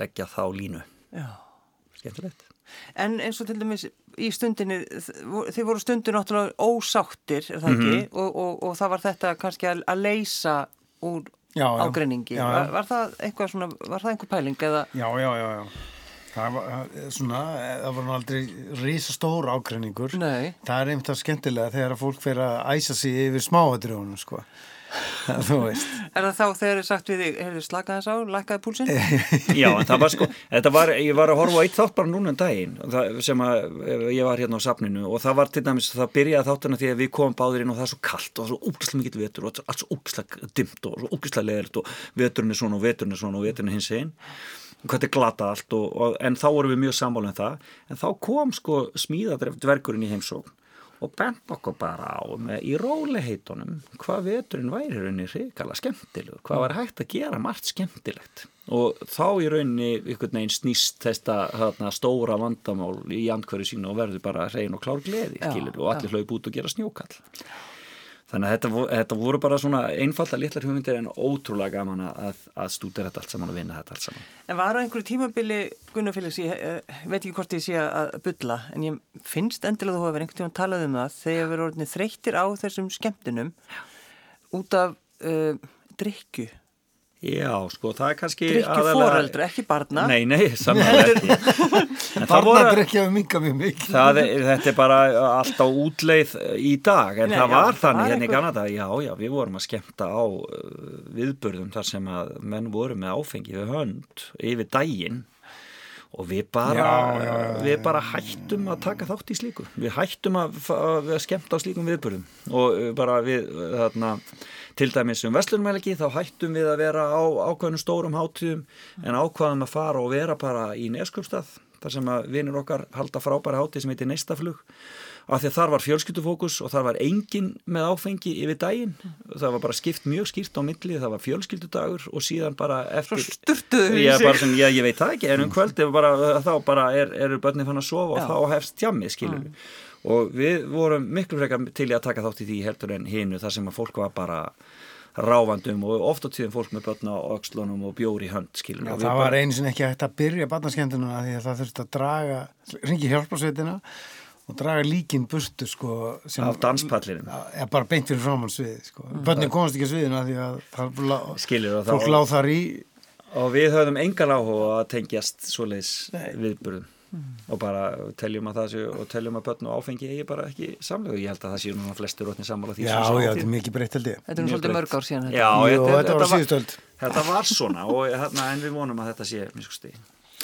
[SPEAKER 3] leggja þá línu
[SPEAKER 1] Já.
[SPEAKER 3] skemmtilegt
[SPEAKER 1] En eins og til dæmis í stundinni, þið voru stundin náttúrulega ósáttir, er það ekki? og, og, og það var þetta kannski að, að leysa úr
[SPEAKER 2] Já, já.
[SPEAKER 1] ágreiningi.
[SPEAKER 2] Já, já.
[SPEAKER 1] Var, var það eitthvað svona, var það einhver pæling eða?
[SPEAKER 2] Já, já, já, já Það var svona, það var aldrei risastór ágreiningur.
[SPEAKER 1] Nei.
[SPEAKER 2] Það er einmitt að skemmtilega þegar að fólk fer að æsa sig yfir smáadrjónum, sko. Þú veist.
[SPEAKER 1] Er það þá þegar þið sagt við þig, heyrðu slakaði þess á, lækkaði púlsinn?
[SPEAKER 3] Já, en það var sko, þetta var, ég var að horfa á eitt þátt bara núna um daginn það, sem að eh, ég var hérna á safninu og það var til dæmis, það byrjaði þáttuna því að við komum báðir inn og það er svo kallt og það er svo úkislega mikill vetur og allt svo úkislega dimmt og svo úkislega leðilt og veturinn er svona og veturinn er svona og veturinn er hins einn hvað þetta er glata allt og, og, en þá vorum við mjög sammála um það en þá kom sko smíðadref dvergurinn í heimsókn og bent okkur bara á með í róliheitunum hvað veturinn væri rauninni hrikala skemmtilegur, hvað var hægt að gera margt skemmtilegt. Og þá í rauninni einhvern veginn snýst þetta þarna, stóra vandamál í andhverju sínu og verður bara hrein og klár gleði skilur, og allir hlaup út og gera snjókall þannig að þetta, þetta voru bara svona einfalda litlar hugmyndir en ótrúlega gaman að, að stúdera þetta allt saman og vinna þetta allt saman
[SPEAKER 1] En var á einhverju tímabili, Gunnar Félix, ég uh, veit ekki hvort ég sé að bulla, en ég finnst endilega þú hefur einhvern tíma talað um það þegar við erum orðinni þreyttir á þessum skemmtunum út af uh, drikju.
[SPEAKER 3] Já, sko, það er kannski
[SPEAKER 1] Drikju
[SPEAKER 3] aðalega-
[SPEAKER 1] foreldra, ekki barna.
[SPEAKER 3] Nei, nei, saman ekki.
[SPEAKER 2] Barna
[SPEAKER 3] voru-
[SPEAKER 2] drikja við minga mjög mikið.
[SPEAKER 3] Það er, þetta er bara alltaf útleið í dag, en
[SPEAKER 1] Nei,
[SPEAKER 3] það
[SPEAKER 1] já,
[SPEAKER 3] var þannig hérna í Kanada, já, já, við vorum að skemmta á viðburðum þar sem að menn voru með áfengi við hönd yfir daginn. Og við bara,
[SPEAKER 2] Já, já, já,
[SPEAKER 3] við bara hættum að taka þátt í slíku, við hættum að, að skemmta á slíkum viðburðum. Og bara við, þarna, til dæmis um Vestlunumæliki þá hættum við að vera á ákveðnum stórum hátíðum en ákvaðum að fara og vera bara í Neskjöpstað þar sem að vinur okkar halda frábæra hátíð sem heitir Neistaflug af því að þar var fjölskyldufókus og þar var engin með áfengi yfir daginn það var bara skipt mjög skýrt á milli það var fjölskyldudagur og síðan bara eftir
[SPEAKER 1] sturtuðu í sig.
[SPEAKER 3] já, ég veit það ekki, en um kvöldi bara, þá bara er, eru börnin fann að sofa og
[SPEAKER 1] Já.
[SPEAKER 3] þá hefst tjammið, skilur við og við vorum miklu frekar til að taka þátt í því heldur en hinu þar sem að fólk var bara ráfandum og oft á tíðum fólk með börn á öxlunum og bjóri hönd, skilur
[SPEAKER 2] Já, það var einu sinni ekki hægt að byrja barnaskemmtununa því að það þurfti að draga, ringi hjálparsveitina og draga líkin burtu sko. sem-
[SPEAKER 3] Af danspallinum.
[SPEAKER 2] Já, bara beint fyrir framann svið sko. Bönnin komast ekki að sviðina því að fólk láð þar í
[SPEAKER 3] og við höfðum engan áhuga að tengjast svoleiðis viðburðum og bara teljum að það séu og teljum að börn og áfengi eigi bara ekki samlegu ég held að það séu núna flestur rótni sammála því
[SPEAKER 2] Já, já, þetta er mikið breytt held ég
[SPEAKER 1] Þetta er nú svolítið mörg ár síðan þetta.
[SPEAKER 3] Já,
[SPEAKER 2] Jú, þetta var á
[SPEAKER 3] var-
[SPEAKER 2] síðustu öld.
[SPEAKER 3] Þetta var svona og hérna, en við vonum að þetta sé miskusti.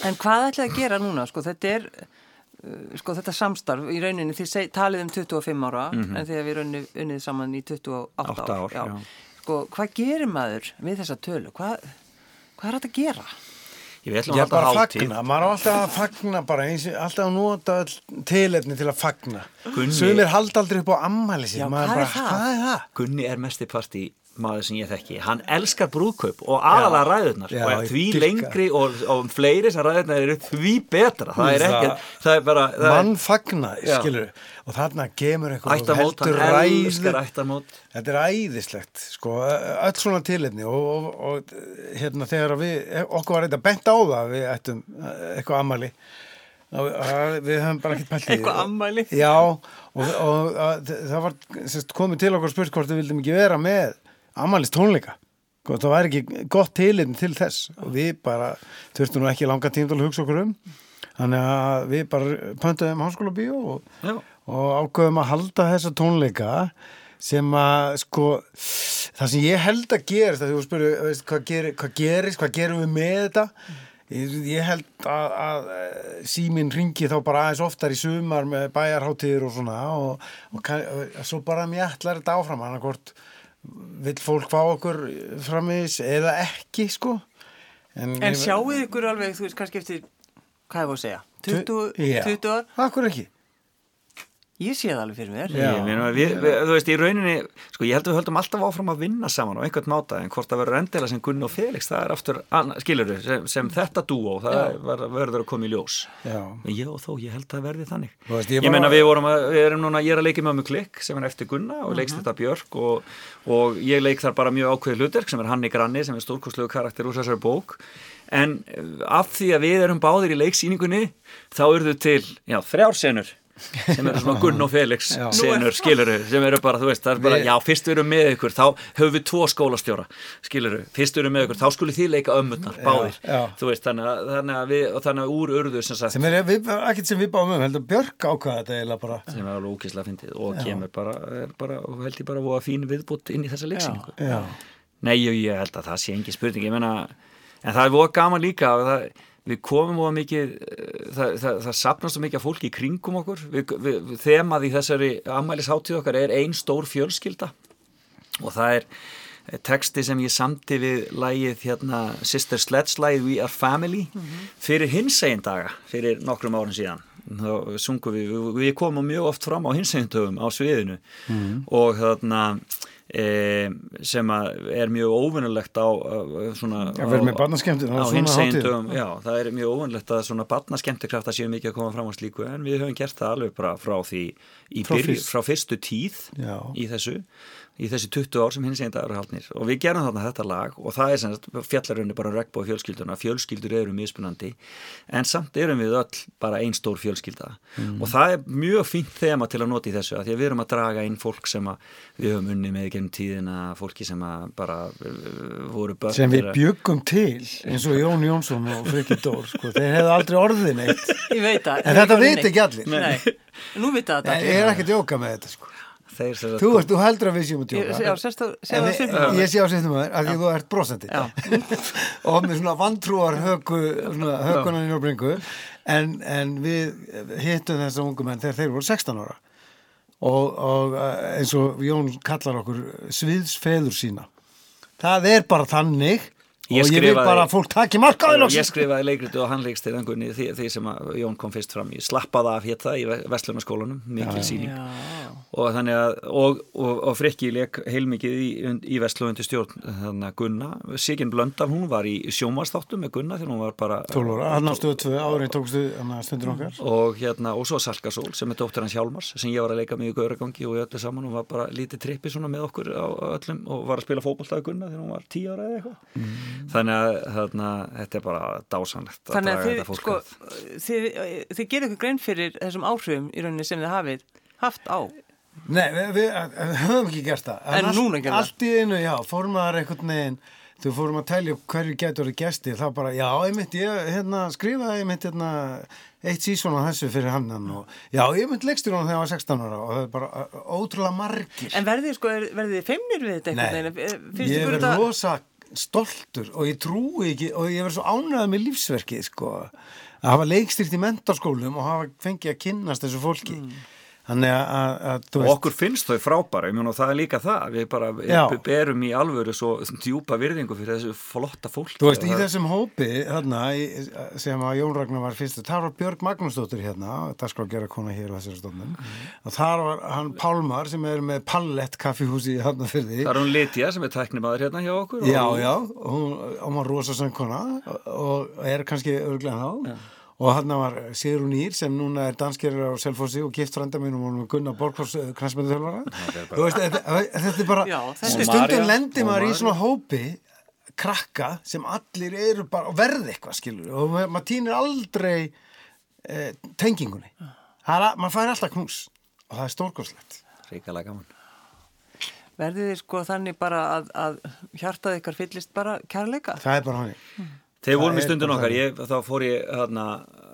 [SPEAKER 1] En hvað ætlaði að gera núna? Sko, þetta er uh, sko, þetta samstarf í rauninni, þið seg, talið um 25 ára en þegar við rauninni unnið saman í 28
[SPEAKER 3] Átta ár, já.
[SPEAKER 1] Sko, hvað gerir maður við þessa tölu? Hvað, hvað er þetta að gera?
[SPEAKER 3] Ég vil alltaf
[SPEAKER 2] bara fagna, maður á alltaf að fagna bara eins, alltaf að nota öll tilefni til að fagna
[SPEAKER 3] Gunni-
[SPEAKER 2] Sumir halda aldrei upp á ammæli sér
[SPEAKER 1] Já,
[SPEAKER 2] maður
[SPEAKER 1] hvað er
[SPEAKER 2] bara,
[SPEAKER 1] það?
[SPEAKER 2] Hvað er það?
[SPEAKER 3] Gunni er mesti partí maður sem ég þekki. Hann elskar brúðkaup og aðalega ræðurnar
[SPEAKER 2] Já,
[SPEAKER 3] og því lengri og, og fleiri sem ræðurnar eru því betra. Það er ekki, það er bara, það
[SPEAKER 2] Mann fagnaði,
[SPEAKER 3] Já.
[SPEAKER 2] skilur og þarna gemur eitthvað
[SPEAKER 3] hann elskar ættamót.
[SPEAKER 2] Þetta er æðislegt, sko, öll svona tilefni og, og, og hérna þegar við, okkur var þetta bent á það við ættum eh, eitthvað og að við höfum bara ekkert pælt í.
[SPEAKER 1] Eitthvað afmæli?
[SPEAKER 2] Já, og, og að, það var komið til okkur spurt hvort við vildum ekki vera með ammælist tónleika. Sko, það væri ekki gott tilefni til þess. Og við bara þurftum nú ekki langa tíma til að hugsa okkur um. Þannig að við bara pöntuðum háskóla bíó og, og ákveðum að halda þessa tónleika sem að sko það sem ég held að gerist að þú spyrir veist, hvað, gerir, hvað gerist, hvað gerum við með þetta? Ég, ég held að, að eh, síminn ringi þá bara aðeins oftar í sumar með bæjarháttíður og svona og, og, og svo bara mjallar þetta áfram annarkort vill fólk fá okkur framis eða ekki sko en,
[SPEAKER 1] En sjáuð ykkur alveg, þú veist, kannski eftir, hvað er það að segja? 20,
[SPEAKER 2] Já.
[SPEAKER 1] 20 ár?
[SPEAKER 2] Akkur ekki
[SPEAKER 1] Ég sé það alveg fyrir mér.
[SPEAKER 2] Já.
[SPEAKER 3] Ég meina, við, við, þú veist, í rauninni, sko, ég held að við höldum alltaf áfram að vinna saman á einhvern máta, en hvort það verður endilega sem Gunni og Felix, það er aftur, skilur við, sem, sem þetta dúó, það ver, verður að koma í ljós.
[SPEAKER 2] Já.
[SPEAKER 3] En ég og þó, ég held að það verði þannig.
[SPEAKER 2] Veist,
[SPEAKER 3] ég
[SPEAKER 2] ég bara-
[SPEAKER 3] meina, við vorum að, við erum núna, ég er að leika með klikk, sem er eftir Gunna og leikst þetta Björk og, og ég leik þar bara mjög ákveðið hlutverk sem er Hanni Granni, sem er stórkostlegu karakter úr þessari bók. En eh, af því að við erum báðir í leiksýningunni, þá urðu til, já, þrjár senur sem eru svona Gunn og Felix
[SPEAKER 2] Já.
[SPEAKER 3] senur, skiluru, sem eru bara, þú veist, það er bara, já, fyrst við erum með ykkur, þá höfum við tvo skólastjóra, skiluru, fyrst við erum með ykkur, þá skulle þið leika ömmurnar, báðir,
[SPEAKER 2] já.
[SPEAKER 3] þú veist, þannig að, þannig að við, og þannig að úr urðu, sem sagt,
[SPEAKER 2] sem er við, ekkert sem við báum um heldur Björk ákvaða þetta eiginlega bara.
[SPEAKER 3] Sem er alveg ókíslega fyndið og kemur bara, er bara, og held ég bara voða fín viðbútt inn í þessa leiksýningu.
[SPEAKER 2] já,
[SPEAKER 3] Nei, ég, ég held að það sé engin spurning, ég menna, en og við komum voða mikið, eh, það, það, það sapnast svo mikið fólki í kringum okkur, við, við, þemað í þessari ammælisháttíð okkar er ein stór fjölskylda. Og það er eh, texti sem ég samti við lægið hérna Sister Sledge lægið We Are Family fyrir hinsegin daga fyrir nokkrum árum síðan. Þá sungum við, við, komum mjög oft fram á hinsegin dögum á sviðinu. Og þarna e, sem er mjög óvinnulegt á, á svona
[SPEAKER 2] barnaskemmtun
[SPEAKER 3] á hinsegin dögum, já, það er mjög óvinnlegt að svona barnaskemmtikrafta séu mikið að koma fram á slíku en við höfum gert það alveg bara frá því
[SPEAKER 2] Frá
[SPEAKER 3] byrju, frá fyrstu tíð
[SPEAKER 2] Já.
[SPEAKER 3] í þessu í þessi 20 ár sem hins einn dagur er haldnir. Og við gerum þarna þetta lag og það er sem fjallarunni bara regnbóð fjölskylduna. Fjölskyldur eru mismunandi en samt erum við öll bara ein stór fjölskylda.
[SPEAKER 2] Mm.
[SPEAKER 3] og það er mjög fínt þema til að nota í þessu að því að við erum að draga inn fólk sem að við höfum unni með gennum tíðina fólki sem að bara uh, voru börn
[SPEAKER 2] sem við bjöggum til eins og Jón Jónsson og Friki Dór sko, þeir hefðu aldrei orðið neitt.
[SPEAKER 1] Ég veit það.
[SPEAKER 2] en þetta veit ekki allir.
[SPEAKER 1] Nei, nú vita þetta
[SPEAKER 2] en ég er ekki að djóka með þetta sko.
[SPEAKER 3] Þeir sem sagt-
[SPEAKER 2] þú, þú heldur að við séum að
[SPEAKER 1] Ég, já, svipum
[SPEAKER 2] ég sé á sýttum að þér að því þú ert brosandi.
[SPEAKER 1] Já.
[SPEAKER 2] og með svona vantrúar höku, svona hökunan í Nórbringu en, en við hittum þessa ungu menn þegar þeir voru 16 ára. Og, og eh, eins og Jón kallar okkur sviðsfeður sína. Það er bara þannig.
[SPEAKER 3] Ég
[SPEAKER 2] og ég vil bara að fólk taki mark á
[SPEAKER 3] Ég skrifaði leikriti og hann leikst til engunni því, því sem að Jón kom fyrst fram í. Slappaða af hétta í Vestlunarskólanum, mikil síning og þannig að og, og, og Frikki leik heilmikið í, í Vestlunandi stjórn þannig að Gunna, Sigin Blöndal hún var í sjómanstáttum með Gunna þegar hún var bara
[SPEAKER 2] 12 ára, hann á stöðu 2 árin tókstu hann að stundur okkar.
[SPEAKER 3] Og hérna, og svo Salkasól sem er dóttir hans Hjálmars sem ég var að leika með í Gauragangi og við öllu saman. Og var bara lítið trippi svona með okkur á öllum og var að spila fótballtaði Gunna þegar hún var 10 ára eða eitthvað. Þannig að þarna, þetta er bara dásanlegt
[SPEAKER 1] Þannig að þið, sko, þið, þið þið.
[SPEAKER 2] Nei, við, við, við höfum ekki gert það
[SPEAKER 1] En
[SPEAKER 2] allt-
[SPEAKER 1] núna gerðu það.
[SPEAKER 2] Allt í einu, já, fórum maður einhvern veginn þú fórum að telja upp hverju getur verið gesti þá bara, já, einmitt, ég hérna, skrifaði einmitt hérna, eitt sísón á þessu fyrir hann og já, ég mynd leikstur hann þegar ég var 16 ára og það er bara ótrúlega margir
[SPEAKER 1] En verðið, sko, er- verðið þið feimnir við þetta einhvern
[SPEAKER 2] Nei,
[SPEAKER 1] veginn? Finnst
[SPEAKER 2] ég
[SPEAKER 1] ykkur
[SPEAKER 2] verð
[SPEAKER 1] þetta-
[SPEAKER 2] rosa stoltur og ég trúi ekki og ég verð svo ánægð með lífsverkið sko, að hafa leikstýrt í mentarskólum og hafa fengið að kynnast þessu fólki þannig að, að,
[SPEAKER 3] og okkur finnst þau frábæra, og það er líka það. Við bara
[SPEAKER 2] Já.
[SPEAKER 3] berum í alvöru svo djúpa virðingu fyrir þessu flotta fólki.
[SPEAKER 2] Þú veist, í þessum hópi þarna, í, sem að Jón Ragnar var fyrst það var Björg Magnúsdóttir hérna það skal gera kona hér á þessari stofnun. Og þar var hann Pálmar sem er með Pallett kaffihúsi í Hafnafyrði
[SPEAKER 3] það er hún Lydia sem er tæknimaður hérna hjá okkur
[SPEAKER 2] Já,
[SPEAKER 3] og,
[SPEAKER 2] já, hún, hún var rosa söngkona og er kannski örglega þá og hann var Sigrun Ír sem núna er danskerir á Selfossi og gift frænda mínum og er Gunnar Borgfors knæsmyndu þjálfara Þú veist, þetta, þetta er bara
[SPEAKER 1] Já, er-
[SPEAKER 3] María-
[SPEAKER 2] lendir maður í svona hópi krakka sem allir eru bara og verði eitthvað skilur og ma- maður týnir aldrei eh, tengingunni. Maður fær alltaf knús. Og það er stórkoslegt
[SPEAKER 3] ríkalega gaman.
[SPEAKER 1] Verðið þið sko þannig bara að, að hjartað ykkar fyllist bara kærleika?
[SPEAKER 2] það er bara hann
[SPEAKER 3] Þegar vorum í stundin okkar, ég, þá fór ég hana,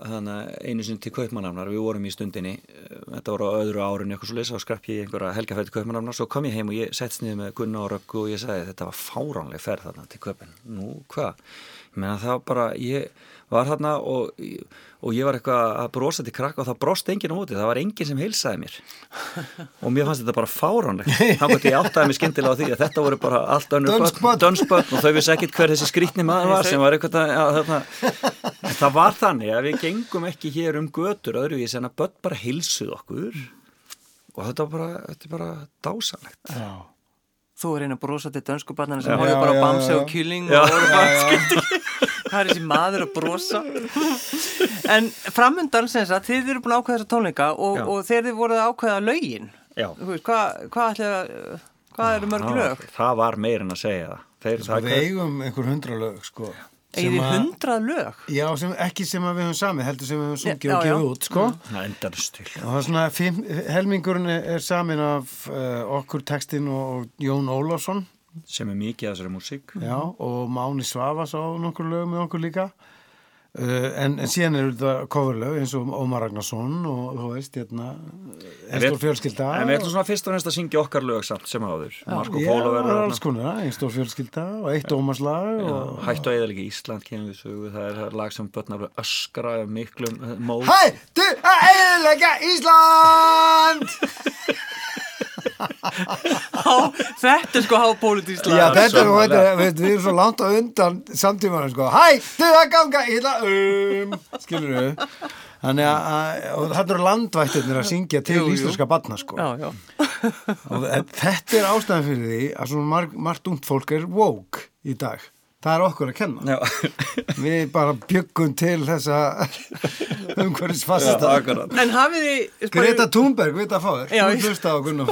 [SPEAKER 3] hana, einu sinni til Kaupmannafnar, við vorum í stundinni, eh, þetta voru á öðru árinu eitthvað svo leys, þá skrapp ég einhverja helgafæri til Kaupmannafnar, svo kom ég heim og ég settst niður með Gunna og Röggu og ég sagði þetta var fáránleg ferð þarna til Kaupin. Nú, hvað? Ég meina það var bara, ég var þarna og, og ég var eitthvað að brosa til krakka og það brost enginn á móti, það var enginn sem heilsaði mér. Og mér fannst þetta bara fáránlegt. Þá gott ég áttaði mig skyndilega á því að þetta voru bara allt önnur börn og þau vissi ekkit hver þessi skrýtni maður var sem var eitthvað að, að, að, að það var þannig að við gengum ekki hér um götur öðruvís en að börn bara hilsuð okkur og þetta var bara, þetta er bara dásanlegt
[SPEAKER 2] Já.
[SPEAKER 1] Þú er einn að brosa til dönsku barnana sem
[SPEAKER 2] Já,
[SPEAKER 1] horfðu bara á bamsi og kýling
[SPEAKER 3] Já.
[SPEAKER 1] og voru bara skipt hvað er þessi maður að brosa en framundan sem sagt þið eru búin að ákveða þessa tónleika og, og þegar þið voruð að ákveða lögin
[SPEAKER 3] Já.
[SPEAKER 1] þú veist, hvað, ætli, hvað eru mörg
[SPEAKER 3] það,
[SPEAKER 1] lög?
[SPEAKER 3] það var meir en að segja það Þeir,
[SPEAKER 2] Sko,
[SPEAKER 3] það
[SPEAKER 2] við eigum einhver hundra lög sko. Sem
[SPEAKER 1] Egið
[SPEAKER 2] að-
[SPEAKER 1] hundrað lög
[SPEAKER 2] Já, sem, ekki sem að við höfum samið, heldur sem við höfum sungið og gefið út, sko.
[SPEAKER 3] Það endanustil
[SPEAKER 2] Og það er svona, fimm, helmingurinn er, samin af uh, okkur textin og Jón Ólafsson,
[SPEAKER 3] sem er mikið af þessari músík
[SPEAKER 2] já, og Máni Svavas á nokkur lög með okkur líka. Uh, en, en síðan eru þetta coverlög eins og Ómar Ragnarsson og þú veist, hérna, Einstór fjölskylda.
[SPEAKER 3] En við ætlum svona fyrst og næst að syngja okkar lög samt sem áður Marko
[SPEAKER 2] Já,
[SPEAKER 3] Pólo
[SPEAKER 2] það
[SPEAKER 3] verður
[SPEAKER 2] er
[SPEAKER 3] þarna.
[SPEAKER 2] alls konar, Einstór fjölskylda og eitt Ómarslag og...
[SPEAKER 3] Hættu að eða Ísland kemur við sögu það er lag sem börnar öskra miklum eh, móð
[SPEAKER 2] Hættu að eðilega Ísland!
[SPEAKER 1] Há, Þetta er sko hápólitískt
[SPEAKER 2] Já, þetta er,
[SPEAKER 3] Sannarlega.
[SPEAKER 2] þetta, við, við erum svo langt á undan samtímanum, sko, hættu að ganga illa um, skilur við þannig að, þetta eru landvættirnir að syngja til
[SPEAKER 1] Jú, jú.
[SPEAKER 2] íslenska barna, sko.
[SPEAKER 1] Já, já.
[SPEAKER 2] Og þe- þetta er ástæðan fyrir því að svona marg, margt ungt fólk er woke í dag það er okkur að kenna.
[SPEAKER 3] Já,
[SPEAKER 2] við bara byggum til þessa umhverfis
[SPEAKER 3] já,
[SPEAKER 2] fasta
[SPEAKER 3] akkurat.
[SPEAKER 1] En hafið þið
[SPEAKER 2] Greta Thunberg, veit að fá þér.
[SPEAKER 1] Já,
[SPEAKER 2] þú
[SPEAKER 1] ég-
[SPEAKER 2] hlusta á Gunnar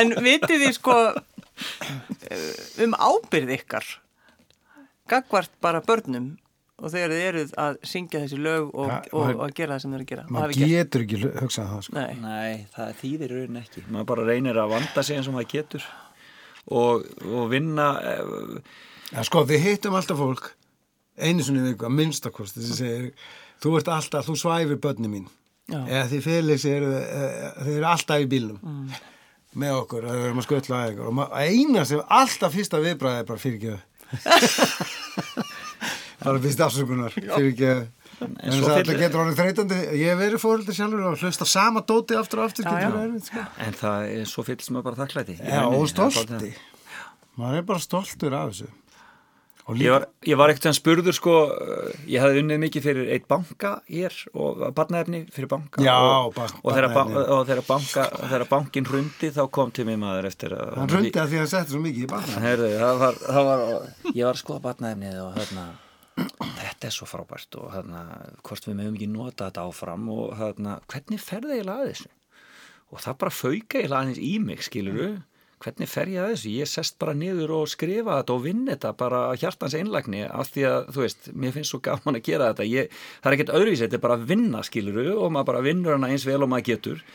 [SPEAKER 1] En vitið þið sko um ábyrð ykkar gagvart bara börnum og þegar þið eruð að syngja þessi lög og,
[SPEAKER 2] Ja,
[SPEAKER 1] og, og, gera það sem þið eru að gera
[SPEAKER 2] maður getur ekki hugsað það, sko.
[SPEAKER 1] Nei,
[SPEAKER 3] Nei, það þýðir í raunin ekki. Maður bara reynir að vanda sig eins og maður getur og, og vinna eh,
[SPEAKER 2] Já, sko, við hittum alltaf fólk einu sinni í viku, að minnstakost þessi segir, þú ert alltaf, þú svæfir börni mín.
[SPEAKER 1] Já.
[SPEAKER 2] eða því Felix eru, eh, þeir eru alltaf í bílnum með okkur, það erum að skutla að ykkur og eina sem alltaf fyrsta viðbræði er bara fyrirgjöðu bara fyrst afsökunar fyrirgjöðu en
[SPEAKER 3] svo
[SPEAKER 2] það
[SPEAKER 3] fyll-
[SPEAKER 2] getur orðið þreytandi. Ég hef verið fóröldur sjálfur og hlusta sama dóti aftur og aftur
[SPEAKER 1] Já,
[SPEAKER 2] getur
[SPEAKER 1] já.
[SPEAKER 2] verið erfitt, sko.
[SPEAKER 3] en það er svo fyllst maður bara þakklæti.
[SPEAKER 2] Já,
[SPEAKER 3] rauninni,
[SPEAKER 2] og
[SPEAKER 3] það er bara
[SPEAKER 2] stolti. maður er bara stoltur af þessu. Og
[SPEAKER 3] Ég var, ég var ekkert að spurður sko, ég hafði unnið mikið fyrir eitt banka hér og barnaefni fyrir banka.
[SPEAKER 2] Já,
[SPEAKER 3] og,
[SPEAKER 2] ba-
[SPEAKER 3] og, þegar, ba
[SPEAKER 2] barnaefni.
[SPEAKER 3] og þegar, banka, þegar bankin hrundi þá kom til mig maður eftir að
[SPEAKER 2] hann hrundi að því að hann setti svo mikið í barna
[SPEAKER 3] Herðu, það var, það var, ég var að skoða barnaefnið og hérna, þetta er svo frábært og hérna, hvort við meðum ekki nota þetta áfram og hérna, hvernig ferði ég að þessu? Og það bara fauka ég aðeins í mig, skiluru, hvernig fer ég að þessu? Ég sest bara niður og skrifa þetta og vinn þetta bara hjartans einlægni af því að, þú veist, mér finnst svo gaman að gera þetta. Ég, það er ekkert öðruvísi, þetta er bara að vinna, skiluru, og maður bara vinnur hana eins vel og maður getur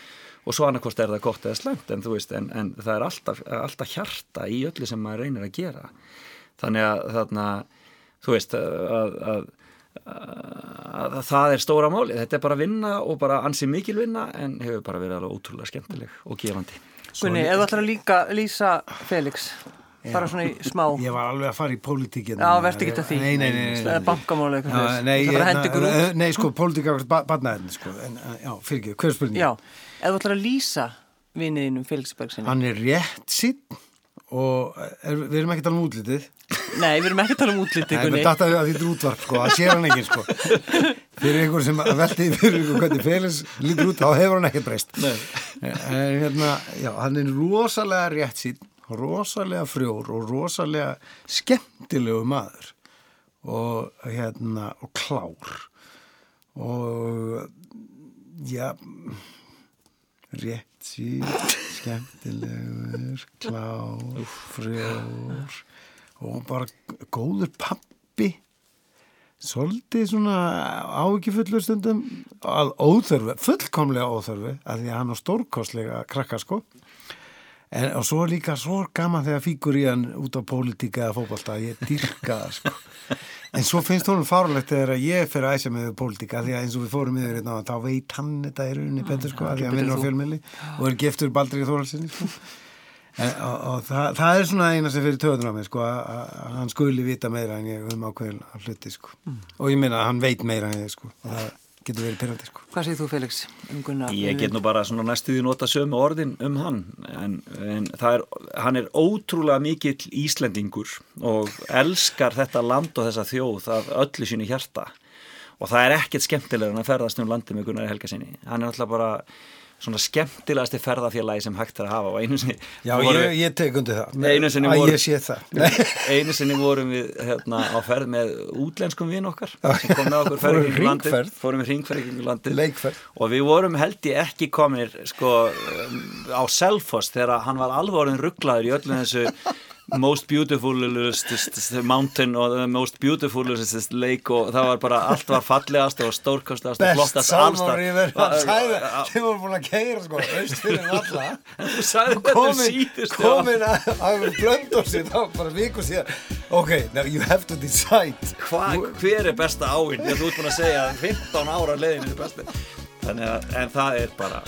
[SPEAKER 3] og svo annarkost er það gott eða slæmt en þú veist, en, en það er alltaf, alltaf hjarta í öllu sem maður reynir að gera þannig að þarna þú veist að, að, að, að það er stóra máli þetta er bara vinna og bara ansi mikil vinna en hefur bara verið alveg ótrúlega skemmtileg og gefandi
[SPEAKER 1] Gunni, þú ætlar að líka lýsa Felix bara svona í smá
[SPEAKER 2] Ég var alveg að fara í pólitíkina.
[SPEAKER 1] Já, verður ekki að því
[SPEAKER 2] Nei, nei, nei. nei,
[SPEAKER 1] Það er
[SPEAKER 2] nei,
[SPEAKER 1] að
[SPEAKER 2] hérna, nei, sko, pólitíka barnaðin, sko. En, eh, já, fyrir ekki, hver spurning?
[SPEAKER 1] Já, ef þú ætlar að lýsa viniðinum Felix Bergsinni
[SPEAKER 2] Hann er rétt sín og er, við erum ekki að tala um útlitið.
[SPEAKER 1] Nei, við erum ekki að tala um útliti
[SPEAKER 2] Nei, við datta að þetta er útvarp, sko. Það sér hann ekki, sko. Fyrir einhver sem veldi fyrir ykkur hvernig Felix lítur út, þá hefur hann ekkert breyst. Nei. En hérna, já, hann er rosalega rétt sín, rosalega frjór og rosalega skemmtilegu maður og hérna, og klár og já rétt sín skemmtilegur klár, frjór og bara góður pappi svolítið svona áhyggjufullur stundum. Að óþörfu, fullkomlega óþörfu að því að hann á stórkostlega krakka sko. En og svo líka svo gaman þegar fíkur í hann út á pólitíka eða fótbolta að ég dýrka það sko en svo finnst honum fárlegt þegar ég fer að æsja með pólitíka því að eins og við fórum yfir hérna þá veit hann þetta í rauninni betur sko að því að hann vinnur á fjölmiðli og er giftur Baldri Þóralsinni sko. En, og, og það, það er svona eina sem fyrir töðunar á mig sko, að, hann skuli vita meira en ég um ákveðin að hluti sko. og ég meina að hann veit meira en ég sko, og það getur verið pyrrandi sko.
[SPEAKER 1] Hvað segir þú Felix um Gunnar?
[SPEAKER 3] Ég get nú bara svona næstuði nota sömu orðin um hann en, en er, hann er ótrúlega mikill Íslendingur og elskar þetta land og þessa þjóð af öllu sínu hjarta og það er ekkert skemmtilegur en að ferðast um landi með Gunnar Helga sinni hann er alltaf bara svona skemmtilegasti ferðafélagi sem hægt er að hafa og einu sinni
[SPEAKER 2] Já,
[SPEAKER 3] voru-
[SPEAKER 2] ég, ég tek undir það.
[SPEAKER 3] Einu sinni voru-
[SPEAKER 2] ég sé það.
[SPEAKER 3] Einu sinni vorum við hérna, á ferð með útlenskum vinn okkar sem kom með okkur ferð í
[SPEAKER 2] hringferð.
[SPEAKER 3] fórum við hringferð í
[SPEAKER 2] Leikferð.
[SPEAKER 3] og við vorum held ég ekki kominir sko á Selfoss þegar hann var alveg orðin rugglaður í öllu þessu most beautifulest mountain og the most beautifulest lake og það var bara allt var fallegast og stórkastast og flottast allstað
[SPEAKER 2] þið voru búin að keira sko auðvist fyrir
[SPEAKER 3] valla
[SPEAKER 2] komin að blönda og sér þá bara viku síðan. Ok, now you have to decide.
[SPEAKER 3] Hva, hver er besta áinn ég þú ert búin að segja að 15 ára leðin er besta þannig að en það er bara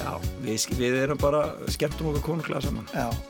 [SPEAKER 3] já, við, við erum bara skemmtum okkur konunglega saman.
[SPEAKER 2] Já.